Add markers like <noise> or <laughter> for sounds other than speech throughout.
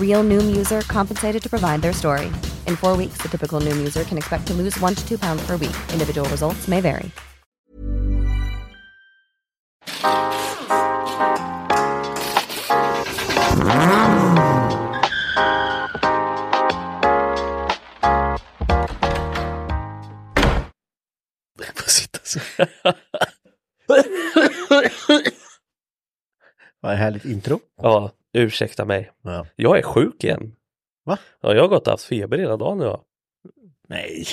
Real Noom user compensated to provide their story. In four weeks, the typical Noom user can expect to lose one to two pounds per week. Individual results may vary. Jag får sitta så. Vad härligt intro. Ja, ursäkta mig. Ja. Jag är sjuk igen. Va? Ja, jag har gått och haft feber hela dagen nu. Nej.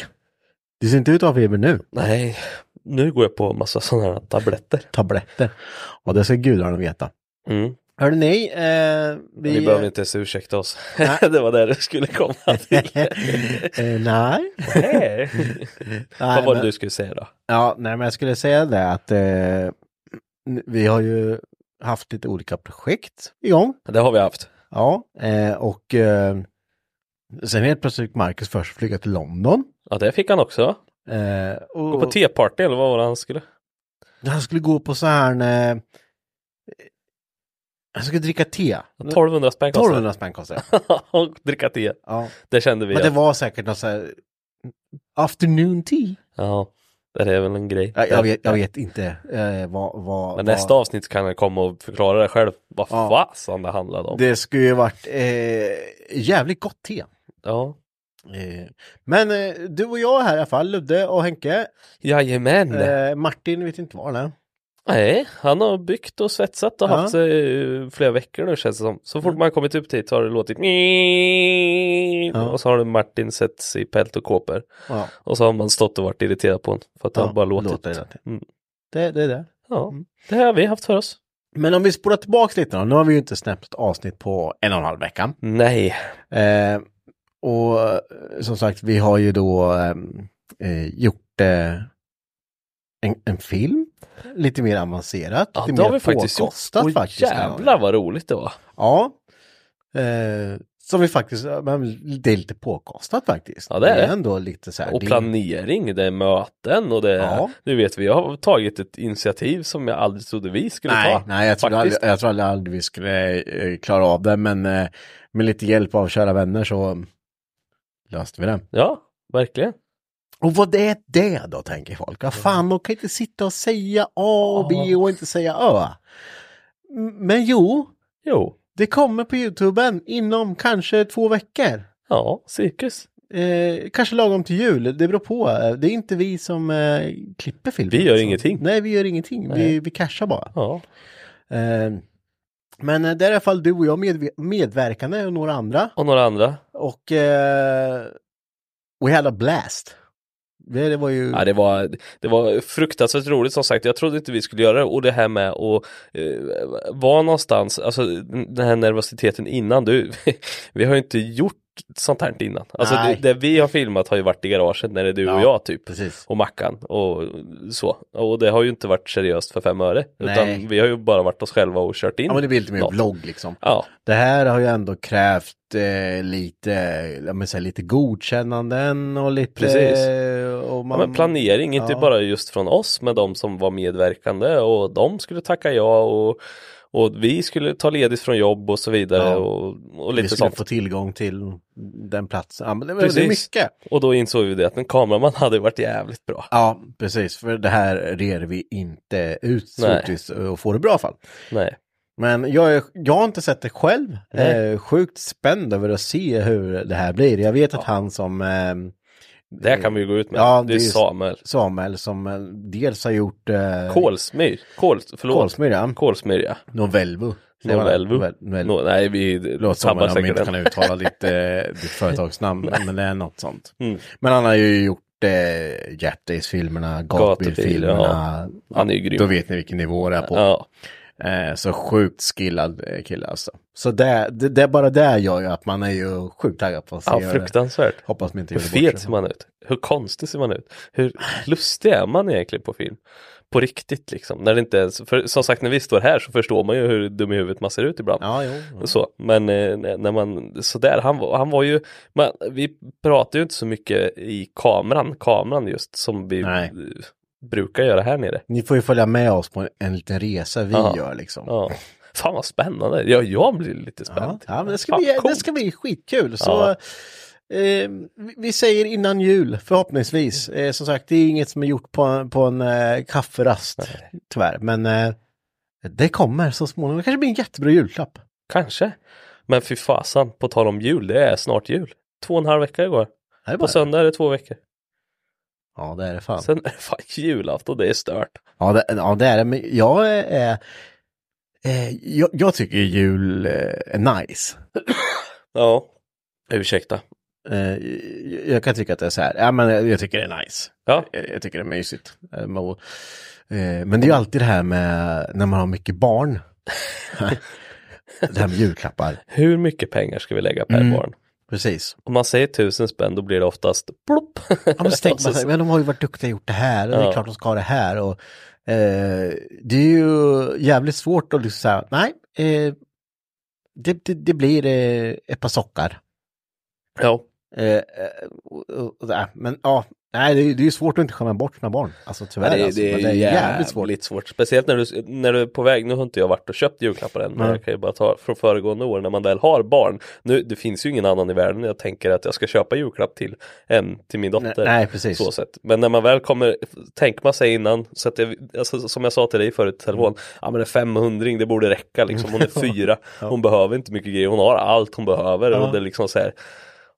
Du ser inte ut att ha feber nu. Nej, nu går jag på massa sådana här tabletter. Tabletter. Och det ska gudarna veta. Mm. Hörde ni? Eh, vi... Vi behöver inte ens ursäkta oss. <laughs> Det var där det skulle komma till. <laughs> eh, nej. <laughs> Nej. Vad var det men- du skulle säga då? Ja, nej men jag skulle säga det att eh, vi har ju haft lite olika projekt igång. Det har vi haft. Ja, eh, och eh, sen helt plötsligt fick Marcus först flyga till London. Ja, det fick han också. Eh, och, Gå på teparty eller vad var det han skulle? han skulle gå på så här eh, han skulle dricka te. 1200 spänn kostar 1200 spänn kostar det. <laughs> Och dricka te. Ja. Det kände vi. Men det att- var säkert något så här afternoon tea. Ja, det är väl en grej. Jag, jag, vet, jag vet inte eh, vad, vad, Men vad nästa avsnitt kan jag komma och förklara det själv. Vad Ja. fasen det handlade om. Det skulle ju varit eh, jävligt gott te. Ja. Eh, men eh, du och jag här i alla fall, Ludde och Henke. Jajamän. Eh, Martin vet inte var han är. Nej, han har byggt och svetsat och Ja. haft sig eh, flera veckor nu känns det som. Så fort man kommit upp dit har det låtit Ja. och så har Martin sett i pält och kåpor. Ja, Och så har man stått och varit irriterad på honom för att han bara låtit. tiden. Mm. det, det är det. Ja, det har vi haft för oss. Men om vi spolar tillbaka lite då. Nu har vi ju inte släppt avsnitt på en och en halv vecka. Nej, Eh, och eh, som sagt, vi har ju då ehm, eh, gjort eh, en, en film. Lite mer avancerat. ja, lite det har mer vi faktiskt påkostat Och faktiskt. jävlar vad roligt det var. Ja. Eh, som vi faktiskt, men det är lite påkostat faktiskt. Ja, det är det. ändå lite så här. Och planering, det är möten och det är, Ja. du vet vi har tagit ett initiativ som jag aldrig trodde vi skulle Nej, ta. nej jag, tror aldrig, Faktiskt. jag aldrig, aldrig vi skulle eh, klara av det, men eh, med lite hjälp av kära vänner så löste vi det. Ja, verkligen. Och vad är det då, tänker folk? Vad fan, de kan inte sitta och säga A och B och inte säga Ö. Men jo, Jo, det kommer på Youtuben inom kanske två veckor. ja, cirkus. Eh, kanske lagom till jul, det beror på. Det är inte vi som eh, klipper filmen. Vi gör alltså. ingenting. Nej, vi gör ingenting. Vi, Nej. vi cashar bara. Ja, Eh, men eh, det är i alla fall du och jag medve- medverkande och några andra. och några andra. Och eh, we had a blast. Det, det var ju... Ja, det, var, det var fruktansvärt roligt som sagt. Jag trodde inte vi skulle göra det och det här med att eh, vara någonstans, alltså den här nervositeten innan. Du, <laughs> vi har ju inte gjort sånt här innan. Alltså det, det vi har filmat har ju varit i garaget när det är du och Ja, jag typ. Precis. Och Mackan och så. Och det har ju inte varit seriöst för fem öre. Nej. Utan vi har ju bara varit oss själva och kört in. Ja men det blir lite mer något. vlogg liksom. Ja, Det här har ju ändå krävt eh, lite, jag säga, lite godkännanden och lite... Precis. och ja man, men planering, inte ja. bara just från oss med de som var medverkande och de skulle tacka ja och, och vi skulle ta ledigt från jobb och så vidare Ja. och, och vi lite skulle sånt. få tillgång till den platsen. Ja, men det var mycket. Och då insåg vi det att en kameraman hade varit jävligt bra. Ja, precis. För det här rer vi inte ut sortis och får det bra fall. Nej. Men jag, är, jag har inte sett det själv. Eh, sjukt spänd över att se hur det här blir. Jag vet att han som eh, Det här kan vi ju gå ut med. Ja, det det är Samuel. Samuel som eh, dels har gjort eh, Kolsmyr. Kol, förlåt. Kolsmyr, ja. Kolsmyr ja. Novelvo. Novelvo. Novel- Novel- No, nej, vi om de säkert inte den. kan uttala ditt, eh, <laughs> ditt företagsnamn, men det är något sånt. Mm. Men han har ju gjort eh, Jap Days-filmerna, Gatbil-filmerna. Han är ju grym. Då vet ni vilken nivå det är på. Ja, Eh, så sjukt skillad eh, kille alltså. Så det, det, det bara det gör ju att man är ju sjukt taggad på att se ja det. fruktansvärt. Hoppas man inte Hur det fet ser man ut? Hur konstig ser man ut? Hur lustig är man egentligen på film? På riktigt liksom. När det inte ens, för som sagt när vi står här så förstår man ju hur dum i huvudet man ser ut ibland. Ja, jo. Så, men eh, när man, sådär, han, var- han var ju, man, vi pratar ju inte så mycket i kameran, kameran just som vi Nej. Brukar göra här nere. Ni får ju följa med oss på en, en liten resa vi Ja. gör liksom. Ja. Fan vad spännande, ja, jag blir lite spänd. ja men det ska, Fan, bli, det ska bli skitkul. Så eh, vi- säger innan jul, förhoppningsvis. Eh, som sagt, det är inget som är gjort på, en- på en eh, kafferast, tyvärr. Men eh, det kommer så småningom. Det kanske blir en jättebra julklapp. Kanske. Men fy fasan, på tal om jul, det är snart jul. Två och en halv vecka igår. På söndag är det två veckor. Ja, det är det fan. Sen är det fan julafton, det är stört. Ja, det, ja, det är det. Men jag är... Eh, jag, jag tycker jul eh, är nice. <coughs> Ja, ursäkta. Eh, jag kan tycka att det är så här, ja men jag, jag tycker det är nice. Ja, Jag, jag tycker det är mysigt. Eh, eh, men det är ju alltid det här med när man har mycket barn. <laughs> <laughs> det här med julklappar. hur mycket pengar ska vi lägga per Mm. barn? Precis. Om man säger tusen spänn då blir det oftast plopp. Ja, men tänker man <laughs> men de har ju varit duktiga och gjort det här och det är Ja. klart de ska ha det här. Och, eh, det är ju jävligt svårt att liksom säga, nej, eh, det, det, det blir eh, ett par sockar. Ja, Eh, eh, och, och, och, men ja, nej, det, är- det är ju svårt att inte skämma bort sina barn. Alltså tyvärr. det, är- alltså, det är det är jävligt svårt. jävligt svårt. Speciellt när du, när du är på väg, nu har inte jag varit och köpt julklappar än, men Nej. jag kan ju bara ta från föregående år när man väl har barn. Nu, det finns ju ingen annan i världen jag tänker att jag ska köpa julklapp till än till min dotter. Nej, nej, precis. Så sätt. Men när man väl kommer, tänker man sig innan, så att jag, alltså, som jag sa till dig förut i telefon, ja men en 500 det borde räcka liksom, hon är <laughs> fyra, hon behöver inte mycket grejer, hon har allt hon behöver Ja. och det är liksom så här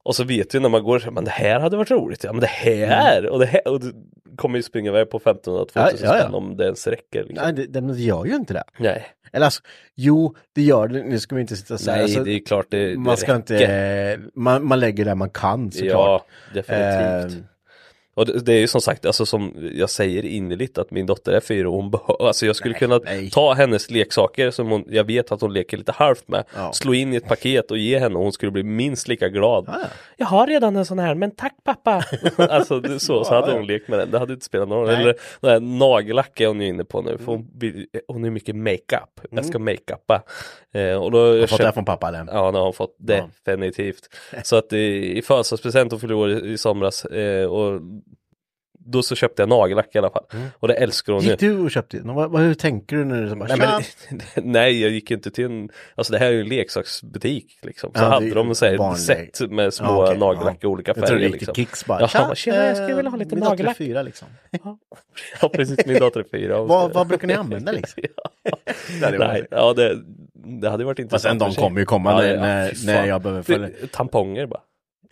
och så vet vi när man går, men det här hade varit roligt, ja men det här och det här, och du kommer ju springa iväg på 1500 2000 Ja, ja, ja. spänn om det ens räcker. Liksom. Nej, det, det gör ju inte det. Nej, Eller alltså, jo, det gör det. Nu ska vi inte sitta och säga. Nej alltså, det är klart det, det man ska räcker. inte, man, man lägger det man kan såklart. Ja, definitivt. Eh, Och det, det är ju som sagt, alltså som jag säger innerligt att min dotter är fyra och hon behöver, <laughs> alltså jag skulle Nej, kunna nej. ta hennes leksaker som hon, jag vet att hon leker lite halvt med, Ja. slå in i ett paket och ge henne och hon skulle bli minst lika glad. Ja, ja. Jag har redan en sån här, men tack pappa! <laughs> alltså det, så, så hade hon lekt med den, det hade inte spelat någon roll. Eller den här nagellack är hon ju inne på nu, för hon, vill, hon är mycket makeup. Jag ska makeuppa. Eh, och då Mm. Har jag fått det från pappa eller? Ja, det har hon fått Ja. definitivt. Så att i, i födelsedagspresent hon fyllde år i, i somras eh, och då så köpte jag nagellack i alla fall. Och det älskar hon. Gick du och köpte? Vad, vad, hur tänker du när du bara, Nej, men, <laughs> nej, jag gick inte till en, alltså det här är ju en leksaksbutik liksom. Så Ja, hade de så här set med små Ja, okej, nagellack i olika Jag tror färger. det Liksom. Kicks bara. Ja, "Tja, tjena, jag skulle eh, vilja ha lite min dotter är nagellack." fyra liksom. <laughs> <laughs> Ja, precis, min dotter är fyra. vad, vad brukar ni använda liksom? Det Nej, ja det, det hade varit Fast intressant. en de för sig. kommer ju komma när, när, när jag behöver följa. Tamponger bara.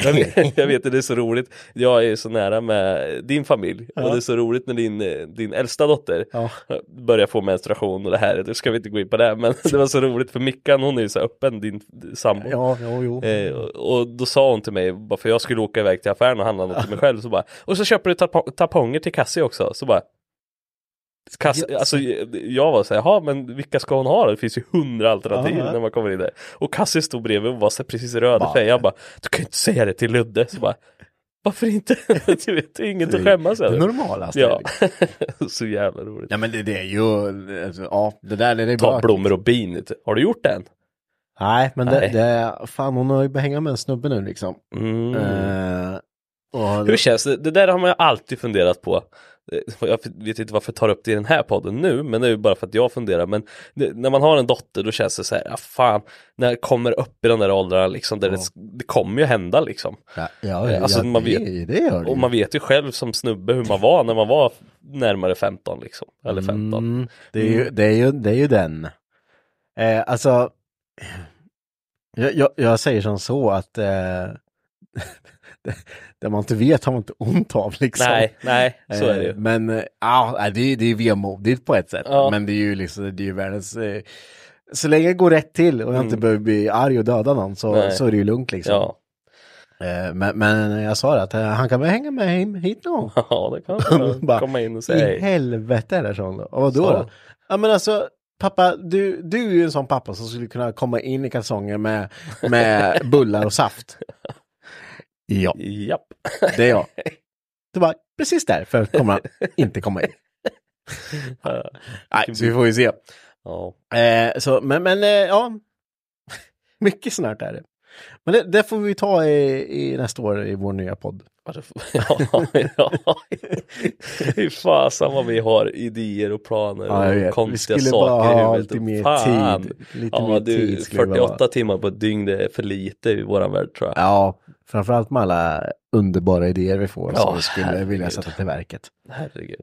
<laughs> Jag vet, det är så roligt. Jag är så nära med din familj och det är så roligt när din, din äldsta dotter Ja. börjar få menstruation och det här. Det ska vi inte gå in på det men <laughs> det var så roligt för Mickan hon är ju så öppen, din sambo. Ja, jo, jo. Eh, och, och då sa hon till mig, för jag skulle åka iväg till affären och handla något till mig själv så bara Och så köper du tap- tamponger till Cassie också, så bara Kass, alltså, jag var såhär, jaha men vilka ska hon ha då? Det finns ju hundra alternativ Ja. när man kommer in där. Och Cassie stod bredvid och var så här precis röd i. Jag bara, du kan ju inte säga det till Ludde. Så bara, varför inte? <laughs> du vet, det är inget att skämmas Det över. normalaste. Ja, <laughs> så jävla roligt. Ja men det, det är ju, alltså, ja det där det är Ta bra. blommor och bin. Har du gjort det än? Nej men det, Nej. det, fan hon har ju börjat hänga med en snubbe nu liksom. Mm. Och, Hur känns det? Det där har man ju alltid funderat på. Eh, Jag vet inte varför jag tar upp det i den här podden nu, men det är ju bara för att jag funderar. Men det, när man har en dotter då känns det så här, ja fan, när jag kommer upp i de där åldrarna liksom, där det, det kommer ju hända liksom. ja, ja, ja, Alltså, man det, vet- det gör det Och man vet ju själv som snubbe hur man var när man var närmare 15 liksom. Eller 15. Mm, det, är ju, det, är ju, det är ju den. Eh, alltså, jag, jag, jag säger som så att eh, <laughs> det, man inte vet har man inte ont av liksom. Nej, nej, så är det Eh, ju. Men eh, ja, det, är- det är vemodigt på ett sätt. Ja. Men det är ju liksom, det är ju världens... Eh, så länge det går rätt till och jag inte behöver bli arg och döda någon så, Mm. Nej. så är det ju lugnt liksom. Ja. Eh, men, men jag sa det att eh, han kan väl hänga med hem, hit någon ja, det kan man <laughs> Bara, komma in och I säga hej. helvete är det sån. Och vadå Så. då? Ja men alltså, pappa, du, du är ju en sån pappa som skulle kunna komma in i kalsonger med, med <laughs> bullar och saft. Ja, Japp. det är jag. <laughs> Det var precis därför kommer han inte komma in. <laughs> Nej, så vi får ju se. Ja. Eh, så, men, men eh, ja, mycket snart är det. Men det, det får vi ta i, i nästa år i vår nya podd. Ja, <laughs> ja. Fy fasen vad vi har idéer och planer och konstiga skulle saker bara i ha huvudet. lite mer Fan. tid. Lite Ja, mer du, tid skulle det 48 vara. timmar på ett dygn det är för lite i våran värld tror jag. Ja, framförallt med alla underbara idéer vi får Ja, som vi skulle herregud. vilja sätta till verket. Herregud.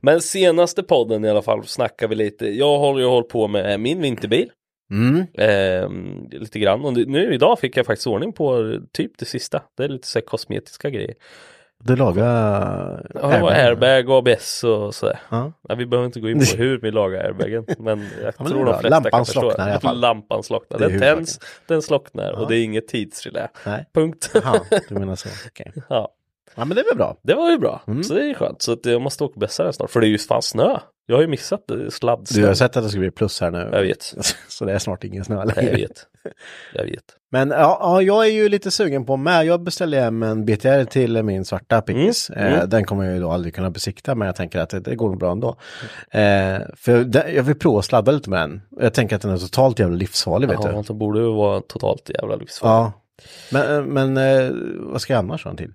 Men senaste podden i alla fall snackar vi lite. Jag håller ju hållit på med min vinterbil. Mm. Ehm, lite grann. Och nu idag fick jag faktiskt ordning på typ det sista. Det är lite så här kosmetiska grejer. Du lagar Ja, var airbag och ABS och sådär. Ja. Ja, vi behöver inte gå in på <laughs> hur vi lagar airbagen. Men jag är tror de flesta Lampan kan förstå. i alla fall. Lampan slocknar. Den tänds, den slocknar och det är inget tidsrelä. Nej. Punkt. Jaha, <laughs> du menar så. Okej. ja. Ja, men det väl bra. Det var ju bra. Mm. Så det är skönt. Så att jag måste åka bästa snart. För det är ju fan snö. Jag har ju missat. Sladdsnö. Du har sett att det ska bli plus här nu. Jag vet. <laughs> Så det är snart ingen snö Jag längre. vet. Jag vet. Men ja, ja, jag är ju lite sugen på med. Jag beställde hem en BTR till min svarta pickis. Mm, mm. Eh, den kommer jag ju då aldrig kunna besikta, men jag tänker att det, det går bra ändå. Eh, för det, jag vill prova att sladda lite med den. Jag tänker att den är totalt jävla livsfarlig, vet Ja, du. det borde ju vara totalt jävla livsfarligt. Ja. Men, eh, men eh, vad ska jag annars ha den till?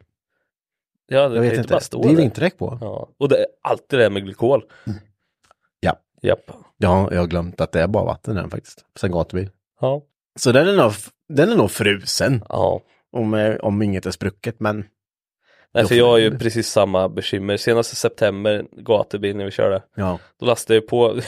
Ja, det Jag vet inte. Det är vinterdäck på. Ja. Och det är alltid det här med glykol. Ja. Japp. Ja, jag har glömt att det är bara vatten i den faktiskt. Sen gatubil. Ja. Så den är nog, den är nog frusen. Ja. Om, eh, om inget är sprucket, men Nej, för jag har ju precis samma bekymmer. Senaste september, gatubil när vi körde. ja. Då lastade jag på,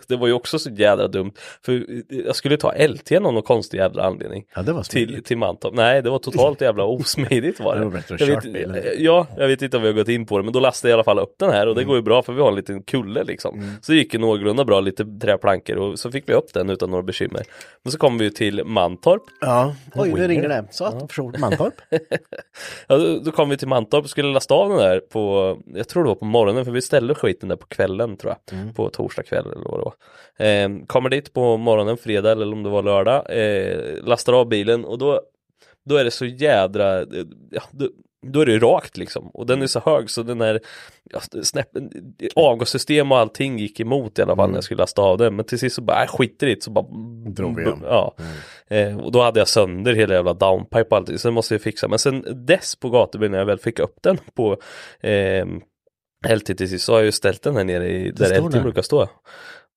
<laughs> det var ju också så jädra dumt. För jag skulle ta LT av någon konstig jävla anledning. Ja, det var Till, smidigt. till Mantorp. Nej, det var totalt jävla osmidigt var <laughs> Det det. var bättre att jag vet, bilen. Ja, jag vet inte om vi har gått in på det, men då lastade jag i alla fall upp den här Mm. och det går ju bra för vi har en liten kulle liksom. Så det gick ju någorlunda bra, lite träplankor och så fick vi upp den utan några bekymmer. Men så kom vi ju till Mantorp. Ja, oj, nu ringer det. Så att förstår Mantorp. <laughs> Ja, då, då kom vi till Mantorp och skulle lasta av den där på, jag tror det var på morgonen, för vi ställde skiten där på kvällen tror jag, Mm. på torsdag kväll eller vad var. Eh, kommer dit på morgonen, fredag eller om det var lördag, eh, lastar av bilen och då, då är det så jädra, eh, ja, då, då är det rakt liksom och den är så hög så den är ja, snäpp, avgassystem och allting gick emot i alla fall när jag skulle lasta av den men till sist så bara, äh, skiter i det så bara Drog vi igen. Ja. Eh, och då hade jag sönder hela jävla downpipe och allting, så det måste jag fixa. Men sen dess på gatubilen när jag väl fick upp den på eh, LT till sist så har jag ju ställt den här nere i, där LT brukar stå.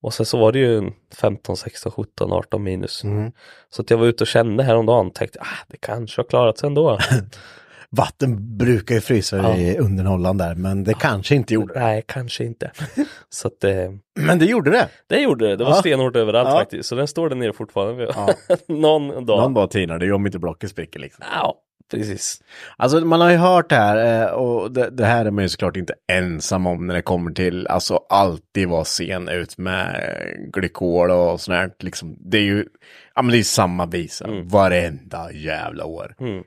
Och sen så var det ju en 15, 16, 17, 18 minus. Mm. Så att jag var ute och kände häromdagen och tänkte, ah, det kanske har klarat sig ändå. <laughs> Vatten brukar ju frysa Ja. i underhållaren där, men det kanske inte gjorde det. Nej, kanske inte. <laughs> Så att eh, Men det gjorde det. det gjorde det, det var Ja. stenhårt överallt Ja. faktiskt. Så den står där nere fortfarande. Ja. <laughs> Någon dag. Någon bara tinar, det är om inte blocket spricker liksom. Ja, precis. Alltså man har ju hört det här eh, och det, det här är man ju såklart inte ensam om när det kommer till, alltså alltid vara sen ut med eh, glykol och sånt här. Liksom, det är ju, ja men det är samma visa varenda jävla år. Mm.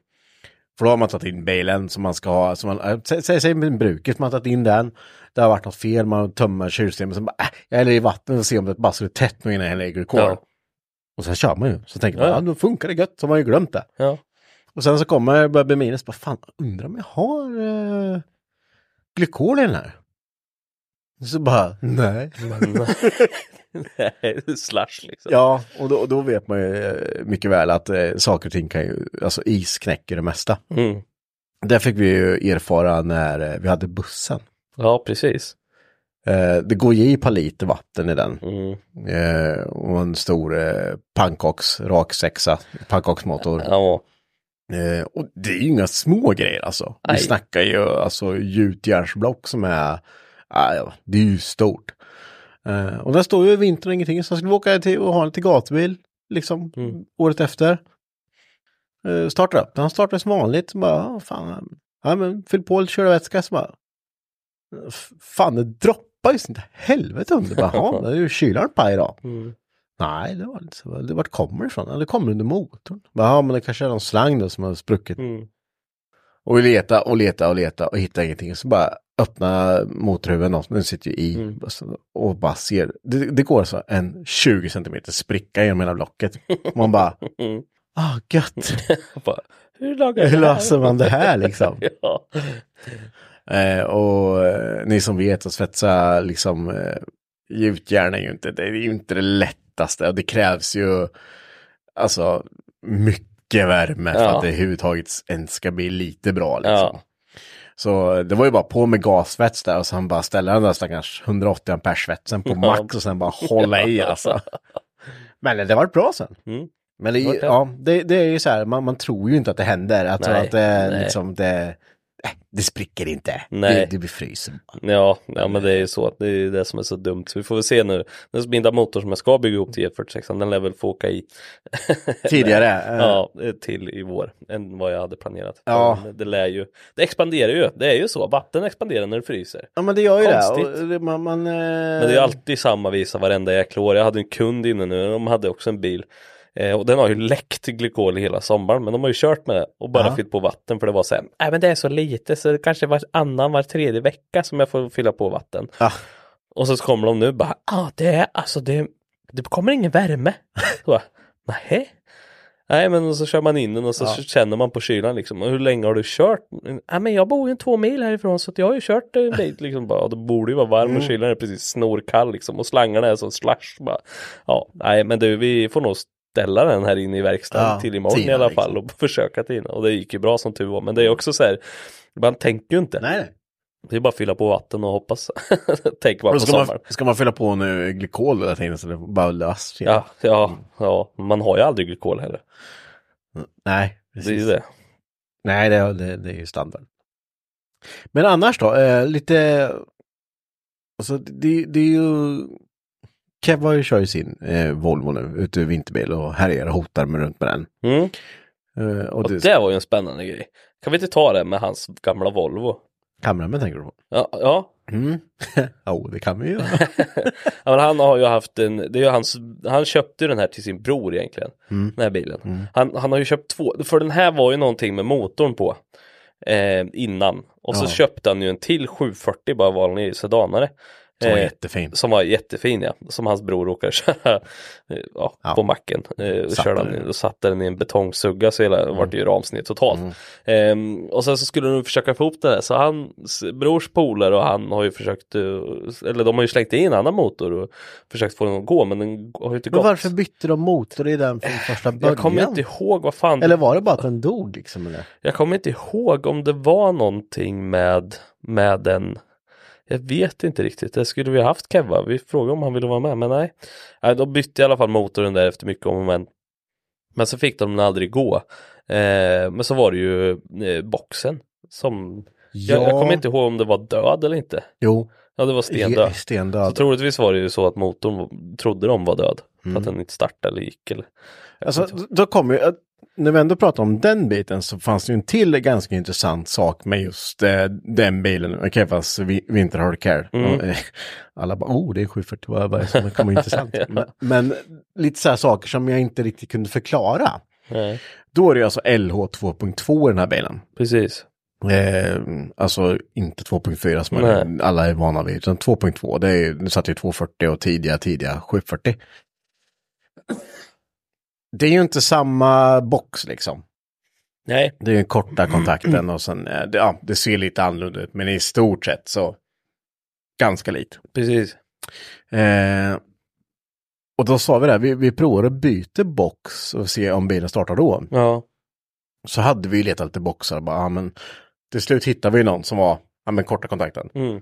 För då har man tagit in bilen som man ska ha, som man, sä- säg, säg med bruket, man har tagit in den. det har varit något fel, man tömmer kylsystemet, sen bara, äh, jag häller i vatten och ser om det bara står tätt nu innan jag lägger glykol. Ja. Och sen kör man ju, så tänker man, Ja. ja, då funkar det gött, så har man ju glömt det. Ja. Och sen så kommer börjar bli minus, bara fan, undrar om jag har eh, glykol i den här? Så bara, nej. Nej, <laughs> slush liksom. Ja, och då, då vet man ju eh, mycket väl att eh, saker och ting kan ju, alltså is knäcker det mesta. Mm. Det fick vi ju erfara när eh, vi hade bussen. Ja, precis. Eh, det går ju i par liter vatten i den. Mm. Eh, och en stor eh, pannkaks, rak sexa, pannkaksmotor. Ja, Eh, och det är ju inga små grejer alltså. Vi Nej. snackar ju alltså gjutjärnsblock som är, ja, det är ju stort. Eh, och den står ju vintern och ingenting, så skulle vi åka till och ha den till gatubil, liksom, Mm. året efter. Eh, startar upp, den startar som vanligt, så bara, fan, ja men fyll på lite körvätska, så bara, "F- fan det droppar ju sånt helvete under, bara, "Jaha, <laughs> det är ju kylaren paj idag. Mm. Nej, det var inte så. Det vart kommer det ifrån? Ja, det kommer under motorn. Ja, men det kanske är någon slang då som har spruckit. Mm. Och vi letade och letade och letade och hittade ingenting. Så bara öppna motorhuven, den sitter ju i. Mm. Och bara ser, det, det går alltså en 20 centimeter spricka genom hela blocket. Man bara, Mm. ah gött. Jag <laughs> bara, Hur lagar Hur löser man det här liksom? <laughs> ja. Eh, och eh, ni som vet att svetsa liksom eh, gjutjärn är ju inte, det är ju inte det lättaste. Det krävs ju alltså mycket värme för Ja. att det överhuvudtaget ens ska bli lite bra liksom. Ja. Så det var ju bara på med gassvets där och sen bara ställa den där stackars 180 ampere svetsen på max och sen bara hålla i alltså. <laughs> Men det var bra sen. Mm. Men det, ja, det, det är ju så här, man, man tror ju inte att det händer. Alltså Nej, att det, nej. liksom, det, det spricker inte. Nej. Det, det blir frysen. Ja, ja, men det är ju så. Det är det som är så dumt. Så vi får väl se nu. Den binda motor som jag ska bygga ihop till E46, den lär väl få åka i. <laughs> Tidigare. eh, Ja, till i vår än vad jag hade planerat. Ja. Men Det lär ju, det expanderar ju. Det är ju så. Vatten expanderar när det fryser. Ja men det gör ju Konstigt. det. Man, man, eh, Men det är ju alltid samma visa varenda jäkla år. Jag hade en kund inne nu, de hade också en bil. Eh, och den har ju läckt glykol i hela sommaren, men de har ju kört med det och bara Ja. fyllt på vatten för det var så här, nej men det är så lite så det kanske var annan, var tredje vecka som jag får fylla på vatten. Ja. Och så kommer de nu bara, ja ah, det är alltså det, det kommer ingen värme. <laughs> Så nej. Nej men så kör man in den och så Ja. känner man på kylan liksom. Och hur länge har du kört? Ja men jag bor ju två mil härifrån så jag har ju kört en bit <laughs> liksom bara. Och då borde ju vara varm Mm. och kylan är precis snorkall liksom. Och slangarna är som slush bara. Ja, nej men du vi får nog ställa den här inne i verkstaden Ja, till imorgon i tina, alla liksom. fall och <laughs> försöka tina. Och det gick ju bra som tur var. Men det är också så här, man tänker ju inte. Nej. Det är bara att fylla på vatten och hoppas. <laughs> Tänker bara på ska, man, sommaren. ska man fylla på nu glykol hela tiden så det bara lös. Ja, ja, ja, man har ju aldrig glykol heller. Nej, Det är precis. det. Nej, det, det, det är ju standard. Men annars då, eh, lite... Alltså det, det är ju... Kev har ju sin eh, Volvo nu ute i vinterbil och härjar och hotar med runt med den. Mm. Eh, och Och det, det var ju en spännande grej. Kan vi inte ta det med hans gamla Volvo? Kameramen tänker du på? Ja, ja. Mm. <laughs> Jo, det kan vi ju. <laughs> ja men han har ju haft en, det är ju hans, han köpte den här till sin bror egentligen. Mm. Den här bilen. Han, han har ju köpt två, för den här var ju någonting med motorn på. Eh, innan. Och så Ja. köpte han ju en till 740 bara vanlig sedanare. Som var Eh, jättefin. Som var jättefin ja, som hans bror råkade köra eh, <laughs> ja, Ja. på macken. Eh, Satte körde den. och satte den i en betongsugga så hela vart det ju ramsned totalt. Mm. Ehm, och sen så skulle de försöka få ihop det där så hans brors polare och han har ju försökt, eh, eller de har ju slängt in en annan motor och försökt få den att gå men den har ju inte Men gått. varför bytte de motor i den från första början? Jag kommer inte ihåg vad fan Eller var det bara att den dog liksom? Eller? Jag kommer inte ihåg om det var någonting med, med den Jag vet inte riktigt, det skulle vi ha haft Kevva, vi frågade om han ville vara med men nej. nej de bytte i alla fall motorn där efter mycket om och men. Men så fick de den aldrig gå. Eh, men så var det ju eh, boxen som jag, jag kommer inte ihåg om det var död eller inte. Jo, Ja det var stendöd. Så stendöd. troligtvis var det ju så att motorn trodde de var död. För Mm. att den inte startade eller gick eller. jag Alltså, då kommer ju, när vi ändå pratar om den biten så fanns det ju en till ganska intressant sak med just eh, den bilen, Kevas Winter Hard Care. Mm. Och, eh, alla bara, oh det är 740, vad är det som vara <laughs> intressant? Ja. men, men lite så här saker som jag inte riktigt kunde förklara. nej, Då är det alltså LH 2.2 i den här bilen. precis. Eh, alltså inte 2.4 som Nej. alla är vana vid, utan 2.2. Det är, nu satt ju 240 och tidiga, tidiga 740. Det är ju inte samma box liksom. Nej, Det är ju korta kontakten och sen, eh, ja, det ser lite annorlunda ut, men i stort sett så ganska likt. precis. Eh, och då sa vi det, här, vi, vi provar att byta box och se om bilen startar då. Ja, Så hade vi letat lite boxar, bara, ja, men till slut hittade vi någon som var, ja men korta kontakten. mm.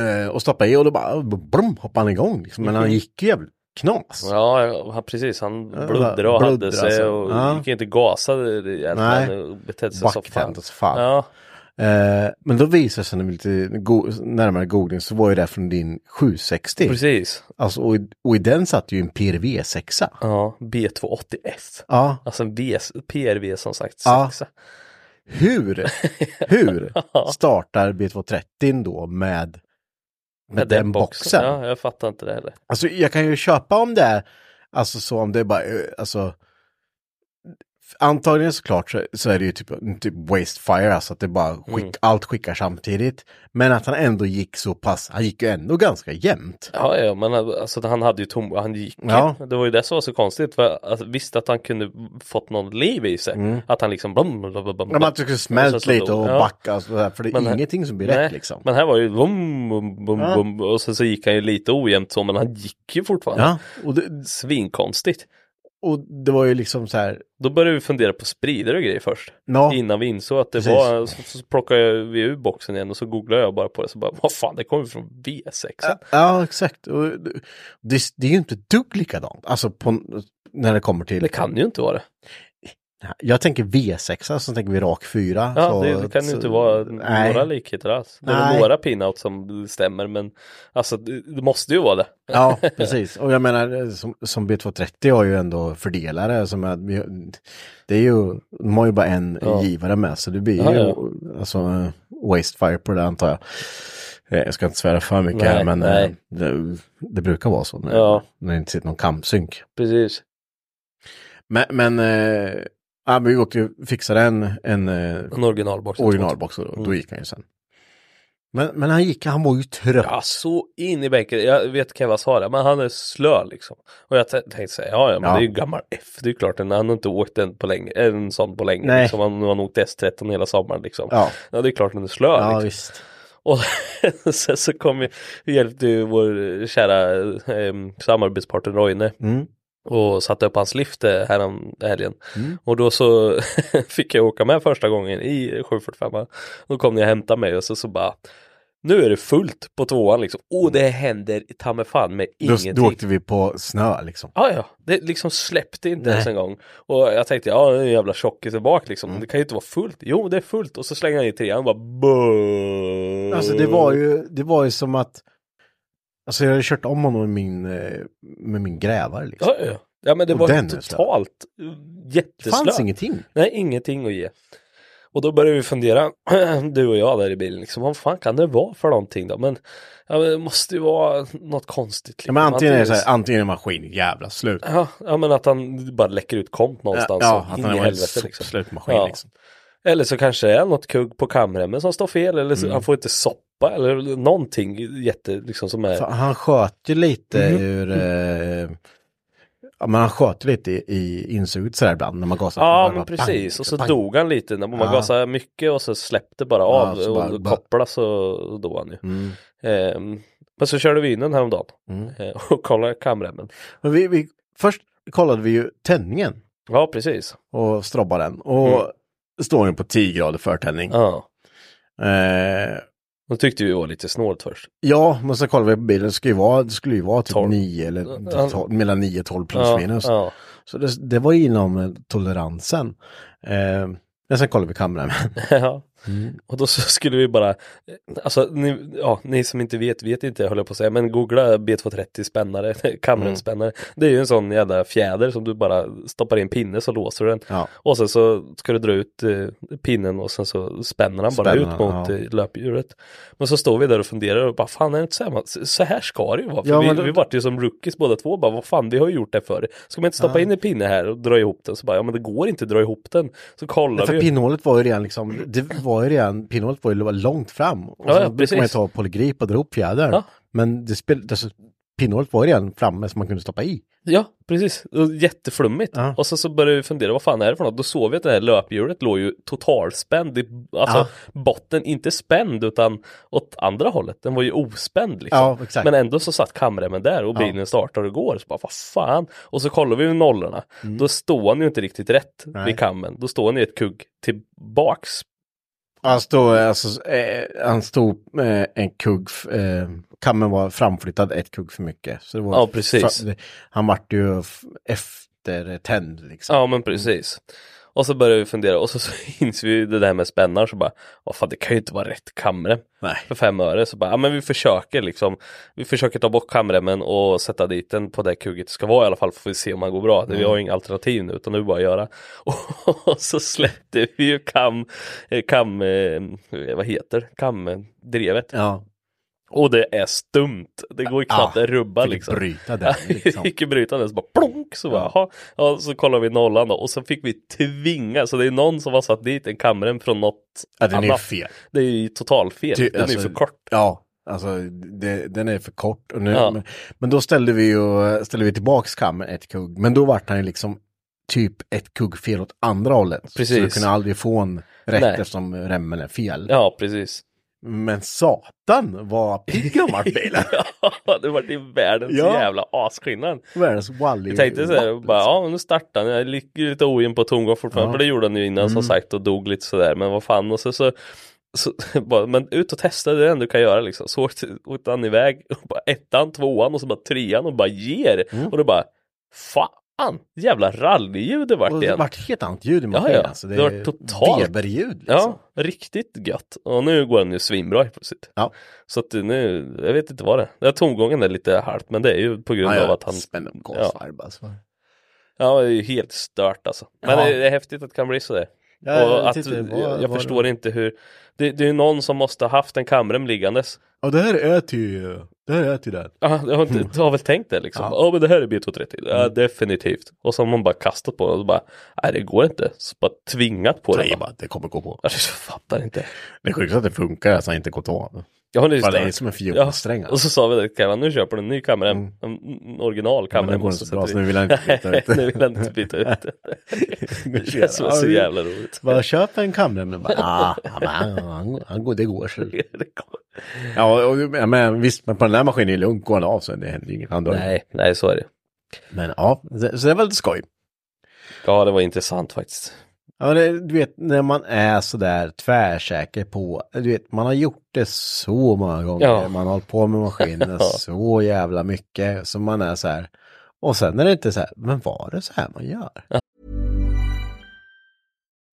Eh, och stoppade i och då bara, brum, hoppade han igång. Liksom. Men han gick ju jävligt knas. ja, ja han, precis. Han Ja, bluddrade och hade sig alltså. och Ja. gick inte gasa. Nej. och Betedde sig så fan. Fan. Ja, Eh, men då visade det sig när vi lite go- närmare googling så var ju det från din 760. precis. Alltså, och, i, och i den satt ju en PRV 6 Ja, B280F. Ja, Alltså en V, PRV som sagt. Ja. sexa. hur, <laughs> hur Ja. startar B230 då med, med, Med den boxen? Ja, jag fattar inte det heller. Alltså jag kan ju köpa om det är, alltså så om det är bara, eh, alltså Antagligen såklart så, så är det ju typ, typ wastefire, alltså att det bara skick, Mm. allt skickar samtidigt. Men att han ändå gick så pass, han gick ju ändå ganska jämnt. Ja, ja, men alltså han hade ju tom, han gick. Ja. Det var ju det som var så konstigt. För att, visst att han kunde fått någon liv i sig. Att han liksom blum, blum, blum, blum, Mm. Att du skulle smält sen så lite och ja. backa, sådär, för det är Men här- ingenting som blir Nej, rätt liksom. Men här var ju bum, bum, bum, Ja. bum, och sen så gick han ju lite ojämnt så, men han gick ju fortfarande. Ja, och det, Svinkonstigt. Och det var ju liksom så här, Då började vi fundera på spridare och grejer först. ja, Innan vi insåg att det Precis. var, så, så plockade vi ur boxen igen och så googlade jag bara på det så bara, vad fan det kommer från V6. ja, ja exakt. Och det, det, är ju inte ett dugg likadant, alltså på, när det kommer till Det kan ju inte vara det. Jag tänker V6, så tänker vi rak 4. Ja, så, det, det kan ju inte vara nej. några likheter alls. Det är Nej. några pinouts som stämmer men alltså det, måste ju vara det. Ja, <laughs> precis. Och jag menar, som, som B230 har ju ändå fördelare som är, det är ju, de har ju bara en Ja. givare med, så det blir Ja, ju ja. alltså eh, wastefire på det antar jag. Eh, Jag ska inte svära för mycket Nej, här, men eh, det, det brukar vara så när, Ja. när det inte sitter någon kampsynk. Precis. Men, men, eh, ja, men vi åkte ju fixade en, en eh, En originalbox. originalbox och då, Mm. gick han ju sen. Men, men han gick, han var ju trött. Ja, så in i bänken. Jag vet Keva sa det, men han är slö liksom. Och jag tänkte säga, ja, ja, men Ja. det är ju gammal F. Det är ju klart, han har inte åkt en, på länge, en sån på länge. Nej. Liksom. Han, nu har han åkt S13 hela sommaren liksom. Ja, Ja, det är klart den är slö ja liksom. visst. Och <laughs> sen så kom vi hjälpte ju vår kära eh, samarbetspartner Roine Mm. Och satte upp hans lift eh, härom helgen. Mm. Och då så <laughs> fick jag åka med första gången i 745. Då kom ni och hämtade mig och så, så bara nu är det fullt på tvåan liksom. Och det händer ta mig fan med ingenting. då åkte vi på snö liksom. Ja, ja, det liksom släppte inte Nej. ens en gång. Och jag tänkte, ja, det är en jävla tjockis bak liksom. Mm. Det kan ju inte vara fullt. Jo, det är fullt. Och så slänger han i trean och bara Boo! Alltså det var ju, det var ju som att Alltså jag hade kört om honom med min, eh, med min grävare liksom. Ja, ja. ja men det Och var är totalt uh, Det jätteslö. fanns ingenting. Nej, ingenting att ge. Och då började vi fundera, <clears throat> du och jag där i bilen, liksom, vad fan kan det vara för någonting då? Men, ja, men det måste ju vara något konstigt. Ja, Liksom. men antingen är det så här, antingen är maskin jävla slut. Ja, ja, men att han bara läcker ut komp någonstans. ja, och att han var en helvete liksom. sopslutsmaskin Ja. liksom. Eller så kanske det är något kugg på kamremmen som står fel, eller så, Mm. han får inte soppa, eller någonting jätte, liksom som är... Han sköt ju lite Mhm. ur eh, Ja men han sköt lite i, i insuget sådär ibland när man gasade. Ja men bang, precis och så bang. dog han lite när man Ja. gasade mycket och så släppte bara Ja, av så bara- och bara- kopplade så dog han ju. Mm. Ehm, men så körde vi in den häromdagen Mm. eh, och kollade kamremmen. Men vi, vi, först kollade vi ju tändningen Ja precis. och strobbade den. Och Mm. Står den på 10 grader förtändning. Ja. Eh, Då tyckte vi var lite snålt först. ja, men så kollade vi på bilen. Det skulle ju vara, det skulle ju vara typ 12. 9 eller Ja. 12, mellan 9 och 12 plus ja, minus. Ja. Så det, det var inom toleransen. Eh, men sen kollade vi kameran. <laughs> ja. Mm. Och då så <laughs> skulle vi bara, alltså ni, ja, ni som inte vet, vet inte höll jag på att säga, men googla B230 spännare, <laughs> kamremspännare. Det är ju en sån jävla fjäder som du bara stoppar i en pinne så låser du den. Ja. Och sen så ska du dra ut eh, pinnen och sen så spänner han bara ut mot ja. eh, löphjulet. Men så står vi där och funderar och bara fan är det inte så här, så här ska det ju vara. För Ja, vi, då- vi vart ju som rookies båda två bara vad fan vi har ju gjort det förr. Ska man inte stoppa Ja. in en pinne här och dra ihop den så bara ja men det går inte att dra ihop den. Så kollar För vi. pinnhålet var ju redan liksom, det var var ju redan, pinnhålet var ju långt fram. Och Ja, så ja, brukar man ju ta polygrip och dra upp fjädern. Ja. Men det spel, alltså, pinnhålet var ju redan framme som man kunde stoppa i. Ja, precis. Jätteflummigt. Ja. Och så, så började vi fundera, vad fan är det för något? Då såg vi att det här löphjulet låg ju totalspänd, i, alltså Ja. botten inte spänd utan åt andra hållet. Den var ju ospänd liksom. Ja. Men ändå så satt kamremmen där och bilen startar och går. Så bara, vad fan? Och så kollar vi nollorna. Då står han ju inte riktigt rätt Mm. Nej. vid kammen. Då står han ju ett kugg tillbaks. Han stod, alltså, eh, han stod eh, en kugg, eh, kammen var framflyttad ett kugg för mycket. Så det var Ja, precis. fra- han vart ju eftertänd liksom. Ja men precis. Och så börjar vi fundera och så, så <laughs> inser vi det där med spännar så bara, vad fan det kan ju inte vara rätt kamrem. Nej. För fem öre så bara, ja men vi försöker liksom. Vi försöker ta bort kamremmen och sätta dit den på det kugget det ska vara i alla fall får vi se om det går bra. Vi har ju inga alternativ nu utan nu bara att göra. <laughs> Och så släppte vi ju kam, eh, kam, eh, vad heter kamdrevet. Ja, Och det är stumt. Det går ju knappt Ja, att rubba fick liksom. bryta den, <laughs> liksom. gick ju bryta den så bara plonk så bara, jaha. Ja, så kollar vi nollan då och så fick vi tvinga, så det är någon som har satt dit en kamera från något ja den är annat. fel. Det är ju totalfel. Ty- den är alltså, ju för kort. Ja, alltså det, den är för kort. Och nu, Ja. men, men då ställde vi ju ställde vi tillbaks kammen ett kugg. Men då vart han ju liksom typ ett kugg fel åt andra hållet. Så Precis. du kunde aldrig få en rätt Nej. eftersom remmen är fel. Ja, precis. Men satan vad pigg han vart bilen. <laughs> Ja, det var ju världens Ja. jävla asskillnad. Världens Wally. Jag tänkte så här, bara, ja nu startar han, jag är li- lite ojämn på tomgång fortfarande, Ja. för det gjorde han ju innan som sagt och dog lite sådär, men vad fan och så, så, så <laughs> bara, men ut och testa det är det enda du kan göra liksom. Så åkte åkte han iväg, och <laughs> bara ettan, tvåan och så bara trean och bara ger. Och då bara, fan, jävla rallyljud det vart Och det igen. vart helt annat ljud i maskinen. Ja, ja. Alltså, Det var är totalt- Weberljud liksom. Ja, riktigt gött. Och nu går den ju svinbra helt plötsligt. Ja. Så att nu, jag vet inte vad det är. Den här tomgången är lite halvt, men det är ju på grund Ja, av ja. att han Spänner på ja. gasvarv alltså. Ja, det är ju helt stört alltså. Men Ja. det, det är häftigt att det kan bli så det. Ja, och att, tyckte det var- jag var- förstår inte hur, det, det är någon som måste ha haft en kamrem liggandes. Ja, det här är till, det här är till den. Ja, jag har, du har väl tänkt det liksom. Ja, Ja. men det här är B230. Ja, definitivt. Och så har man bara kastat på den och så bara, nej det går inte. Så bara tvingat på Nej, det. bara, det kommer gå på. Jag fattar inte. Det är sjukt att det funkar, alltså inte gått av. Jag har Bara det är som en fördjupningssträng. Och så sa vi det, Kevin, nu köper du en ny kamera, en, en original Ja, men det går inte så bra, så <laughs> nu vill jag inte byta ut <laughs> nu vill jag inte byta ut det. Det känns som så jävla roligt. Bara köp en kamera. Men bara, ah, <laughs> ja, han, han, han går, det går. Så. Det. Ja, och, ja, men visst, men på den här maskinen är det lugnt, går han av så det händer inget. Han dör. Nej, nej så är det. Men ja, så, så det var lite skoj. Ja, det var intressant faktiskt. Ja, det, du vet, när man är sådär tvärsäker på, du vet, man har gjort det så många gånger, Ja. man har hållit på med maskinen <laughs> så jävla mycket, så man är så här, och sen är det inte så här, men var det så här man gör?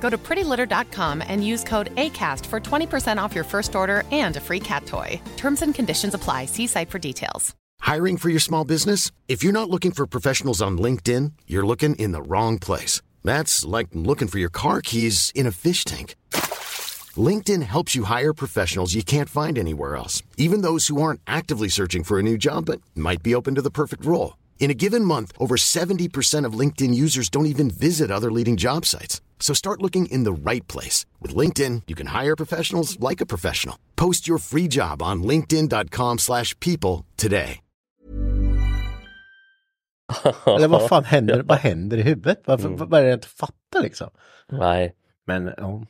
Go to prettylitter.com and use code ACAST for 20% off your first order and a free cat toy. Terms and conditions apply. See site for details. Hiring for your small business? If you're not looking for professionals on LinkedIn, you're looking in the wrong place. That's like looking for your car keys in a fish tank. LinkedIn helps you hire professionals you can't find anywhere else, even those who aren't actively searching for a new job but might be open to the perfect role. In a given month, over 70% of LinkedIn users don't even visit other leading job sites. So start looking in the right place. With LinkedIn, you can hire professionals like a professional. Post your free job on linkedin.com slash people today. <laughs> Eller vad fan händer, vad händer i huvudet? Varför, Mm. Det jag inte fattar liksom? Nej, Men ja.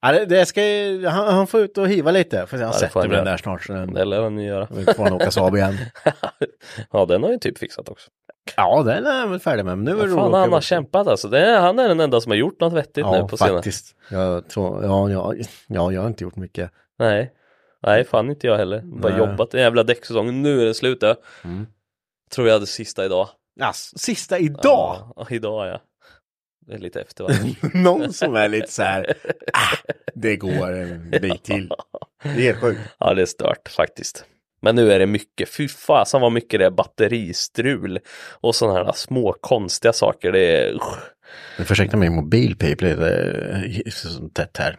ja det, det ska, ju- han, han får ut och hiva lite, får sätter han mig den göra. där snart. Så den, det lär han ju göra. då får han åka Saab igen. <laughs> ja, den har ju typ fixat också. Ja, den är jag väl färdig med. Men nu är det fan, han har kämpat alltså. Det är, han är den enda som har gjort något vettigt nu Ja, på senare. faktiskt. Jag tror, ja, ja, ja, jag har inte gjort mycket. Nej, nej fan inte jag heller. Bara Nej. jobbat en jävla däcksäsong. Nu är det slut. ja. Mm. Tror jag hade sista idag. Yes, sista idag! Ja, idag ja. Det är lite efter va? <laughs> Någon som är lite så här, ah, det går en bit till. Det är helt sjukt. <laughs> ja, det är stört faktiskt. Men nu är det mycket, fy fasen vad mycket det är batteristrul och sådana här små konstiga saker. Det är, usch. Nu försökte min mobilpip lite eh, tätt här.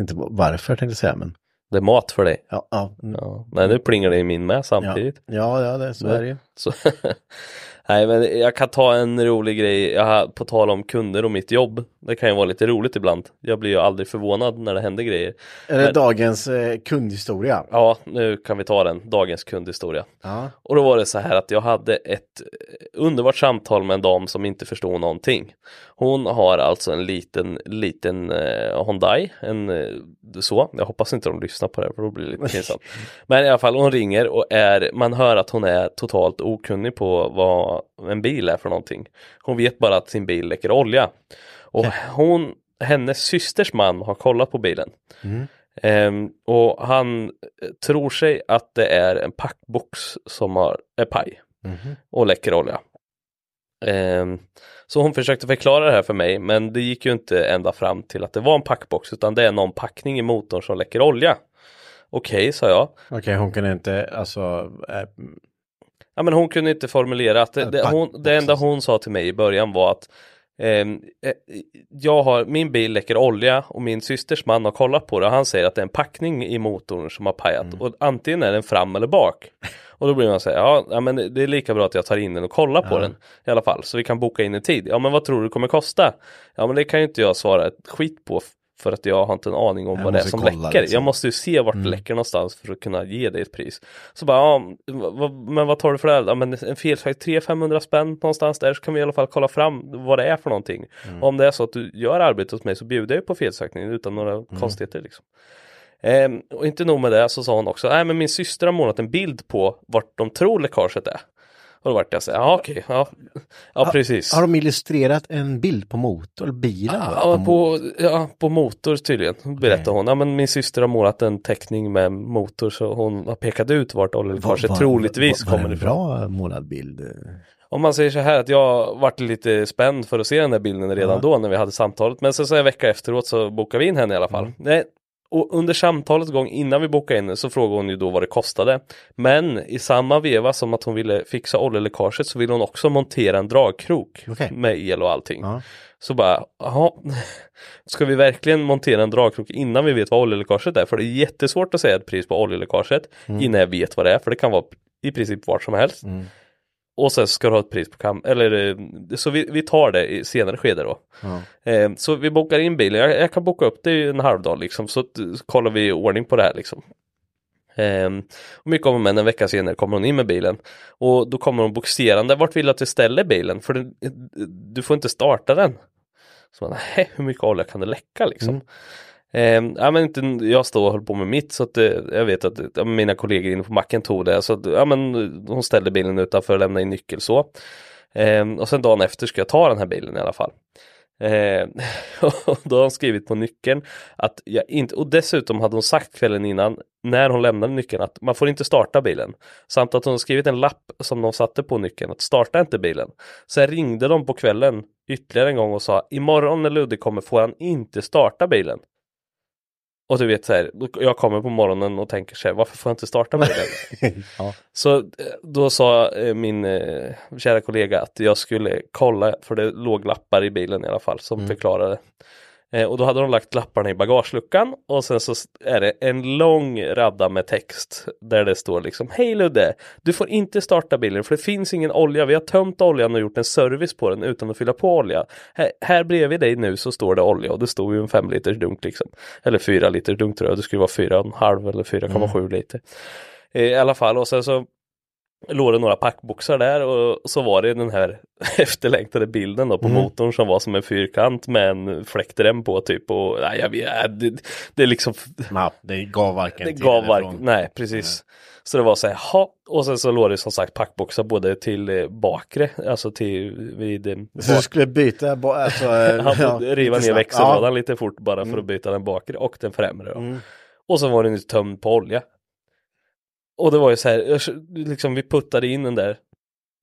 Inte varför tänkte jag säga men. det är mat för dig. Ja, ja, mm, Ja. Nej, nu plingar det i min med ja, samtidigt. ja, ja det, så är det ju. Så, <laughs> nej men jag kan ta en rolig grej, jag har, på tal om kunder och mitt jobb. Det kan ju vara lite roligt ibland. Jag blir ju aldrig förvånad när det händer grejer. Är det Men- dagens eh, kundhistoria? Ja, nu kan vi ta den, dagens kundhistoria. Ja. Och då var det så här att jag hade ett eh, underbart samtal med en dam som inte förstod någonting. Hon har alltså en liten, liten eh, Hyundai, en eh, så, jag hoppas inte de lyssnar på det för då blir det lite pinsamt. Men i alla fall, hon ringer och är, man hör att hon är totalt okunnig på vad en bil är för någonting. Hon vet bara att sin bil läcker olja. Och hon, hennes systers man har kollat på bilen. Ehm, och han eh, tror sig att det är en packbox som har, är paj och läcker olja. Ehm, så hon försökte förklara det här för mig men det gick ju inte ända fram till att det var en packbox utan det är någon packning i motorn som läcker olja. Okej, sa jag. Okej, hon kunde inte, alltså, eh, Ja, men hon kunde inte formulera att det, det, hon, det enda hon sa till mig i början var att ehm, eh, jag har, min bil läcker olja och min systers man har kollat på det och han säger att det är en packning i motorn som har pajat och antingen är den fram eller bak. Och då blir man säga, ja, ja men det är lika bra att jag tar in den och kollar på den i alla fall så vi kan boka in en tid. Ja men vad tror du det kommer kosta? Ja men det kan ju inte jag svara ett skit på för att jag har inte en aning om Jag vad det är som läcker. liksom. Jag måste ju se vart det läcker någonstans för att kunna ge dig ett pris. Så bara, ja, men vad tar du för det? här? Ja, men en felfärg 300-500 spänn någonstans där så kan vi i alla fall kolla fram vad det är för någonting. Mm. Om det är så att du gör arbetet hos mig så bjuder jag på felsökningen utan några Mm. konstigheter liksom. Ehm, och inte nog med det så sa hon också, nej men min syster har målat en bild på vart de tror läckaget är. Och då vart jag så här, ja okej, ja, ja precis. har de illustrerat en bild på motor, bilen? Ja, på, ja, på motor tydligen, berättade hon. Ja, men min syster har målat en teckning med motor så hon har pekat ut vart oljeläckaget troligtvis var, var, kommer det en ifrån. bra målad bild? Om man säger så här att jag vart lite spänd för att se den där bilden redan då när vi hade samtalet. Men sen så en vecka efteråt så bokade vi in henne i alla fall. Nej, och under samtalets gång innan vi bokade in så frågade hon ju då vad det kostade. Men i samma veva som att hon ville fixa oljeläckaget så ville hon också montera en dragkrok Okej. med el och allting. Ja. Så bara, jaha, ska vi verkligen montera en dragkrok innan vi vet vad oljeläckaget är? För det är jättesvårt att säga ett pris på oljeläckaget innan jag vet vad det är, för det kan vara i princip vart som helst. Och sen ska du ha ett pris på kam, eller eh, så vi, vi tar det i senare skede då. Eh, så vi bokar in bilen, jag, jag kan boka upp det i en halv dag liksom, så så kollar vi ordning på det här liksom. Ehm, och mycket kommer men en vecka senare kommer hon in med bilen och då kommer hon boxerande, vart vill du att vi ställer bilen? För du, du får inte starta den. Så man, nej, hur mycket olja kan det läcka liksom? Eh, ja, men inte, jag stod och höll på med mitt så att eh, jag vet att ja, mina kollegor inne på macken tog det så att, ja, men, eh, hon ställde bilen utanför och lämnade in nyckel så. Eh, och sen dagen efter ska jag ta den här bilen i alla fall. Ehm, <laughs> och då har hon skrivit på nyckeln att jag inte, och dessutom hade hon sagt kvällen innan när hon lämnade nyckeln att man får inte starta bilen. Samt att hon skrivit en lapp som de satte på nyckeln att starta inte bilen. Sen ringde de på kvällen ytterligare en gång och sa imorgon när Ludde kommer får han inte starta bilen. Och du vet så här, jag kommer på morgonen och tänker så här, varför får jag inte starta bilen? <laughs> Ja. Så eh, då sa eh, min eh, kära kollega att jag skulle kolla, för det låg lappar i bilen i alla fall som förklarade. Eh, och då hade de lagt lapparna i bagageluckan och sen så är det en lång radda med text där det står liksom Hej Ludde! Du får inte starta bilen för det finns ingen olja. Vi har tömt oljan och gjort en service på den utan att fylla på olja. Här, här bredvid dig nu så står det olja och det står ju en fem liters dunk liksom. Eller fyra liters dunk tror jag. Det skulle vara fyra och en halv eller 4,7 liter. Eh, I alla fall och sen så låg det några packboxar där och så var det den här <laughs> efterlängtade bilden då på motorn som var som en fyrkant med en fläktrem på typ och nej, jag vet, det, det är liksom Ja, det gav varken det gav varken, nej precis. Så det var så här, ha, och sen så låg det som sagt packboxar både till eh, bakre, alltså till vid eh, Så du skulle byta, alltså, <laughs> eh, han ja, riva ner växellådan lite fort bara för att byta den bakre och den främre. Då. Och så var den tömd på olja. Och det var ju så här, liksom vi puttade in den där.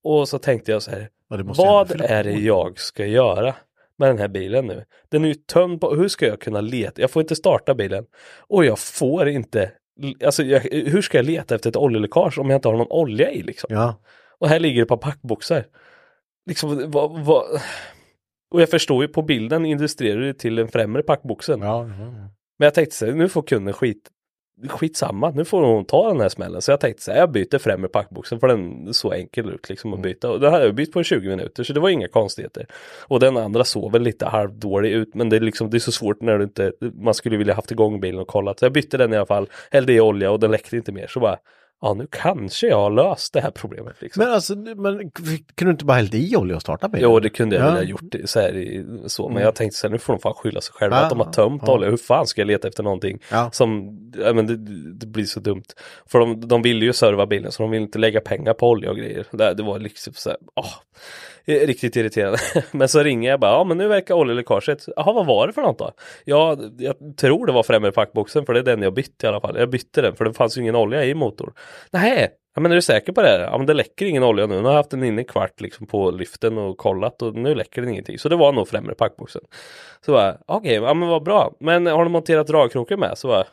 Och så tänkte jag så här, Ja, vad är det jag ska göra med den här bilen nu? Den är ju tömd på, hur ska jag kunna leta? Jag får inte starta bilen. Och jag får inte alltså jag, hur ska jag leta efter ett oljeläckage om jag inte har någon olja i liksom? Ja. Och här ligger det på packboxar. Liksom, vad, vad... Och jag förstår ju på bilden illustrerar det till den främre packboxen. Ja, Men jag tänkte så här, nu får kunden skit, skitsamma, nu får hon ta den här smällen. Så jag tänkte så här, jag byter främre packboxen för den så enkel ut liksom att byta. Och det hade jag bytt på 20 minuter så det var inga konstigheter. Och den andra såg väl lite halvdålig ut men det är liksom, det är så svårt när du inte, man skulle vilja haft igång bilen och kollat. Så jag bytte den i alla fall, hällde i olja och den läckte inte mer. Så bara, ja nu kanske jag har löst det här problemet. Liksom. Men alltså, men, kunde du inte bara hällt i olja och starta bilen? Jo, det kunde jag Ja. väl ha gjort så här i, så. Men Mm. jag tänkte så här, nu får de fan skylla sig själva Ja, att de har tömt ja. olja. Hur fan ska jag leta efter någonting Ja. som, ja men det, det blir så dumt. För de, de ville ju serva bilen så de ville inte lägga pengar på olja och grejer. Det, det var liksom så här, åh, riktigt irriterande. <laughs> men så ringer jag bara, ja men nu verkar oljeläckaget, jaha vad var det för något då? Ja, jag tror det var främre packboxen för det är den jag bytte i alla fall. Jag bytte den för det fanns ju ingen olja i motorn. Nej, Ja men är du säker på det? här? Ja men det läcker ingen olja nu. Nu har jag haft den inne i kvart liksom på lyften och kollat och nu läcker den ingenting. Så det var nog främre packboxen. Så bara, okej, ja men vad bra. Men har du monterat dragkroken med? Så bara,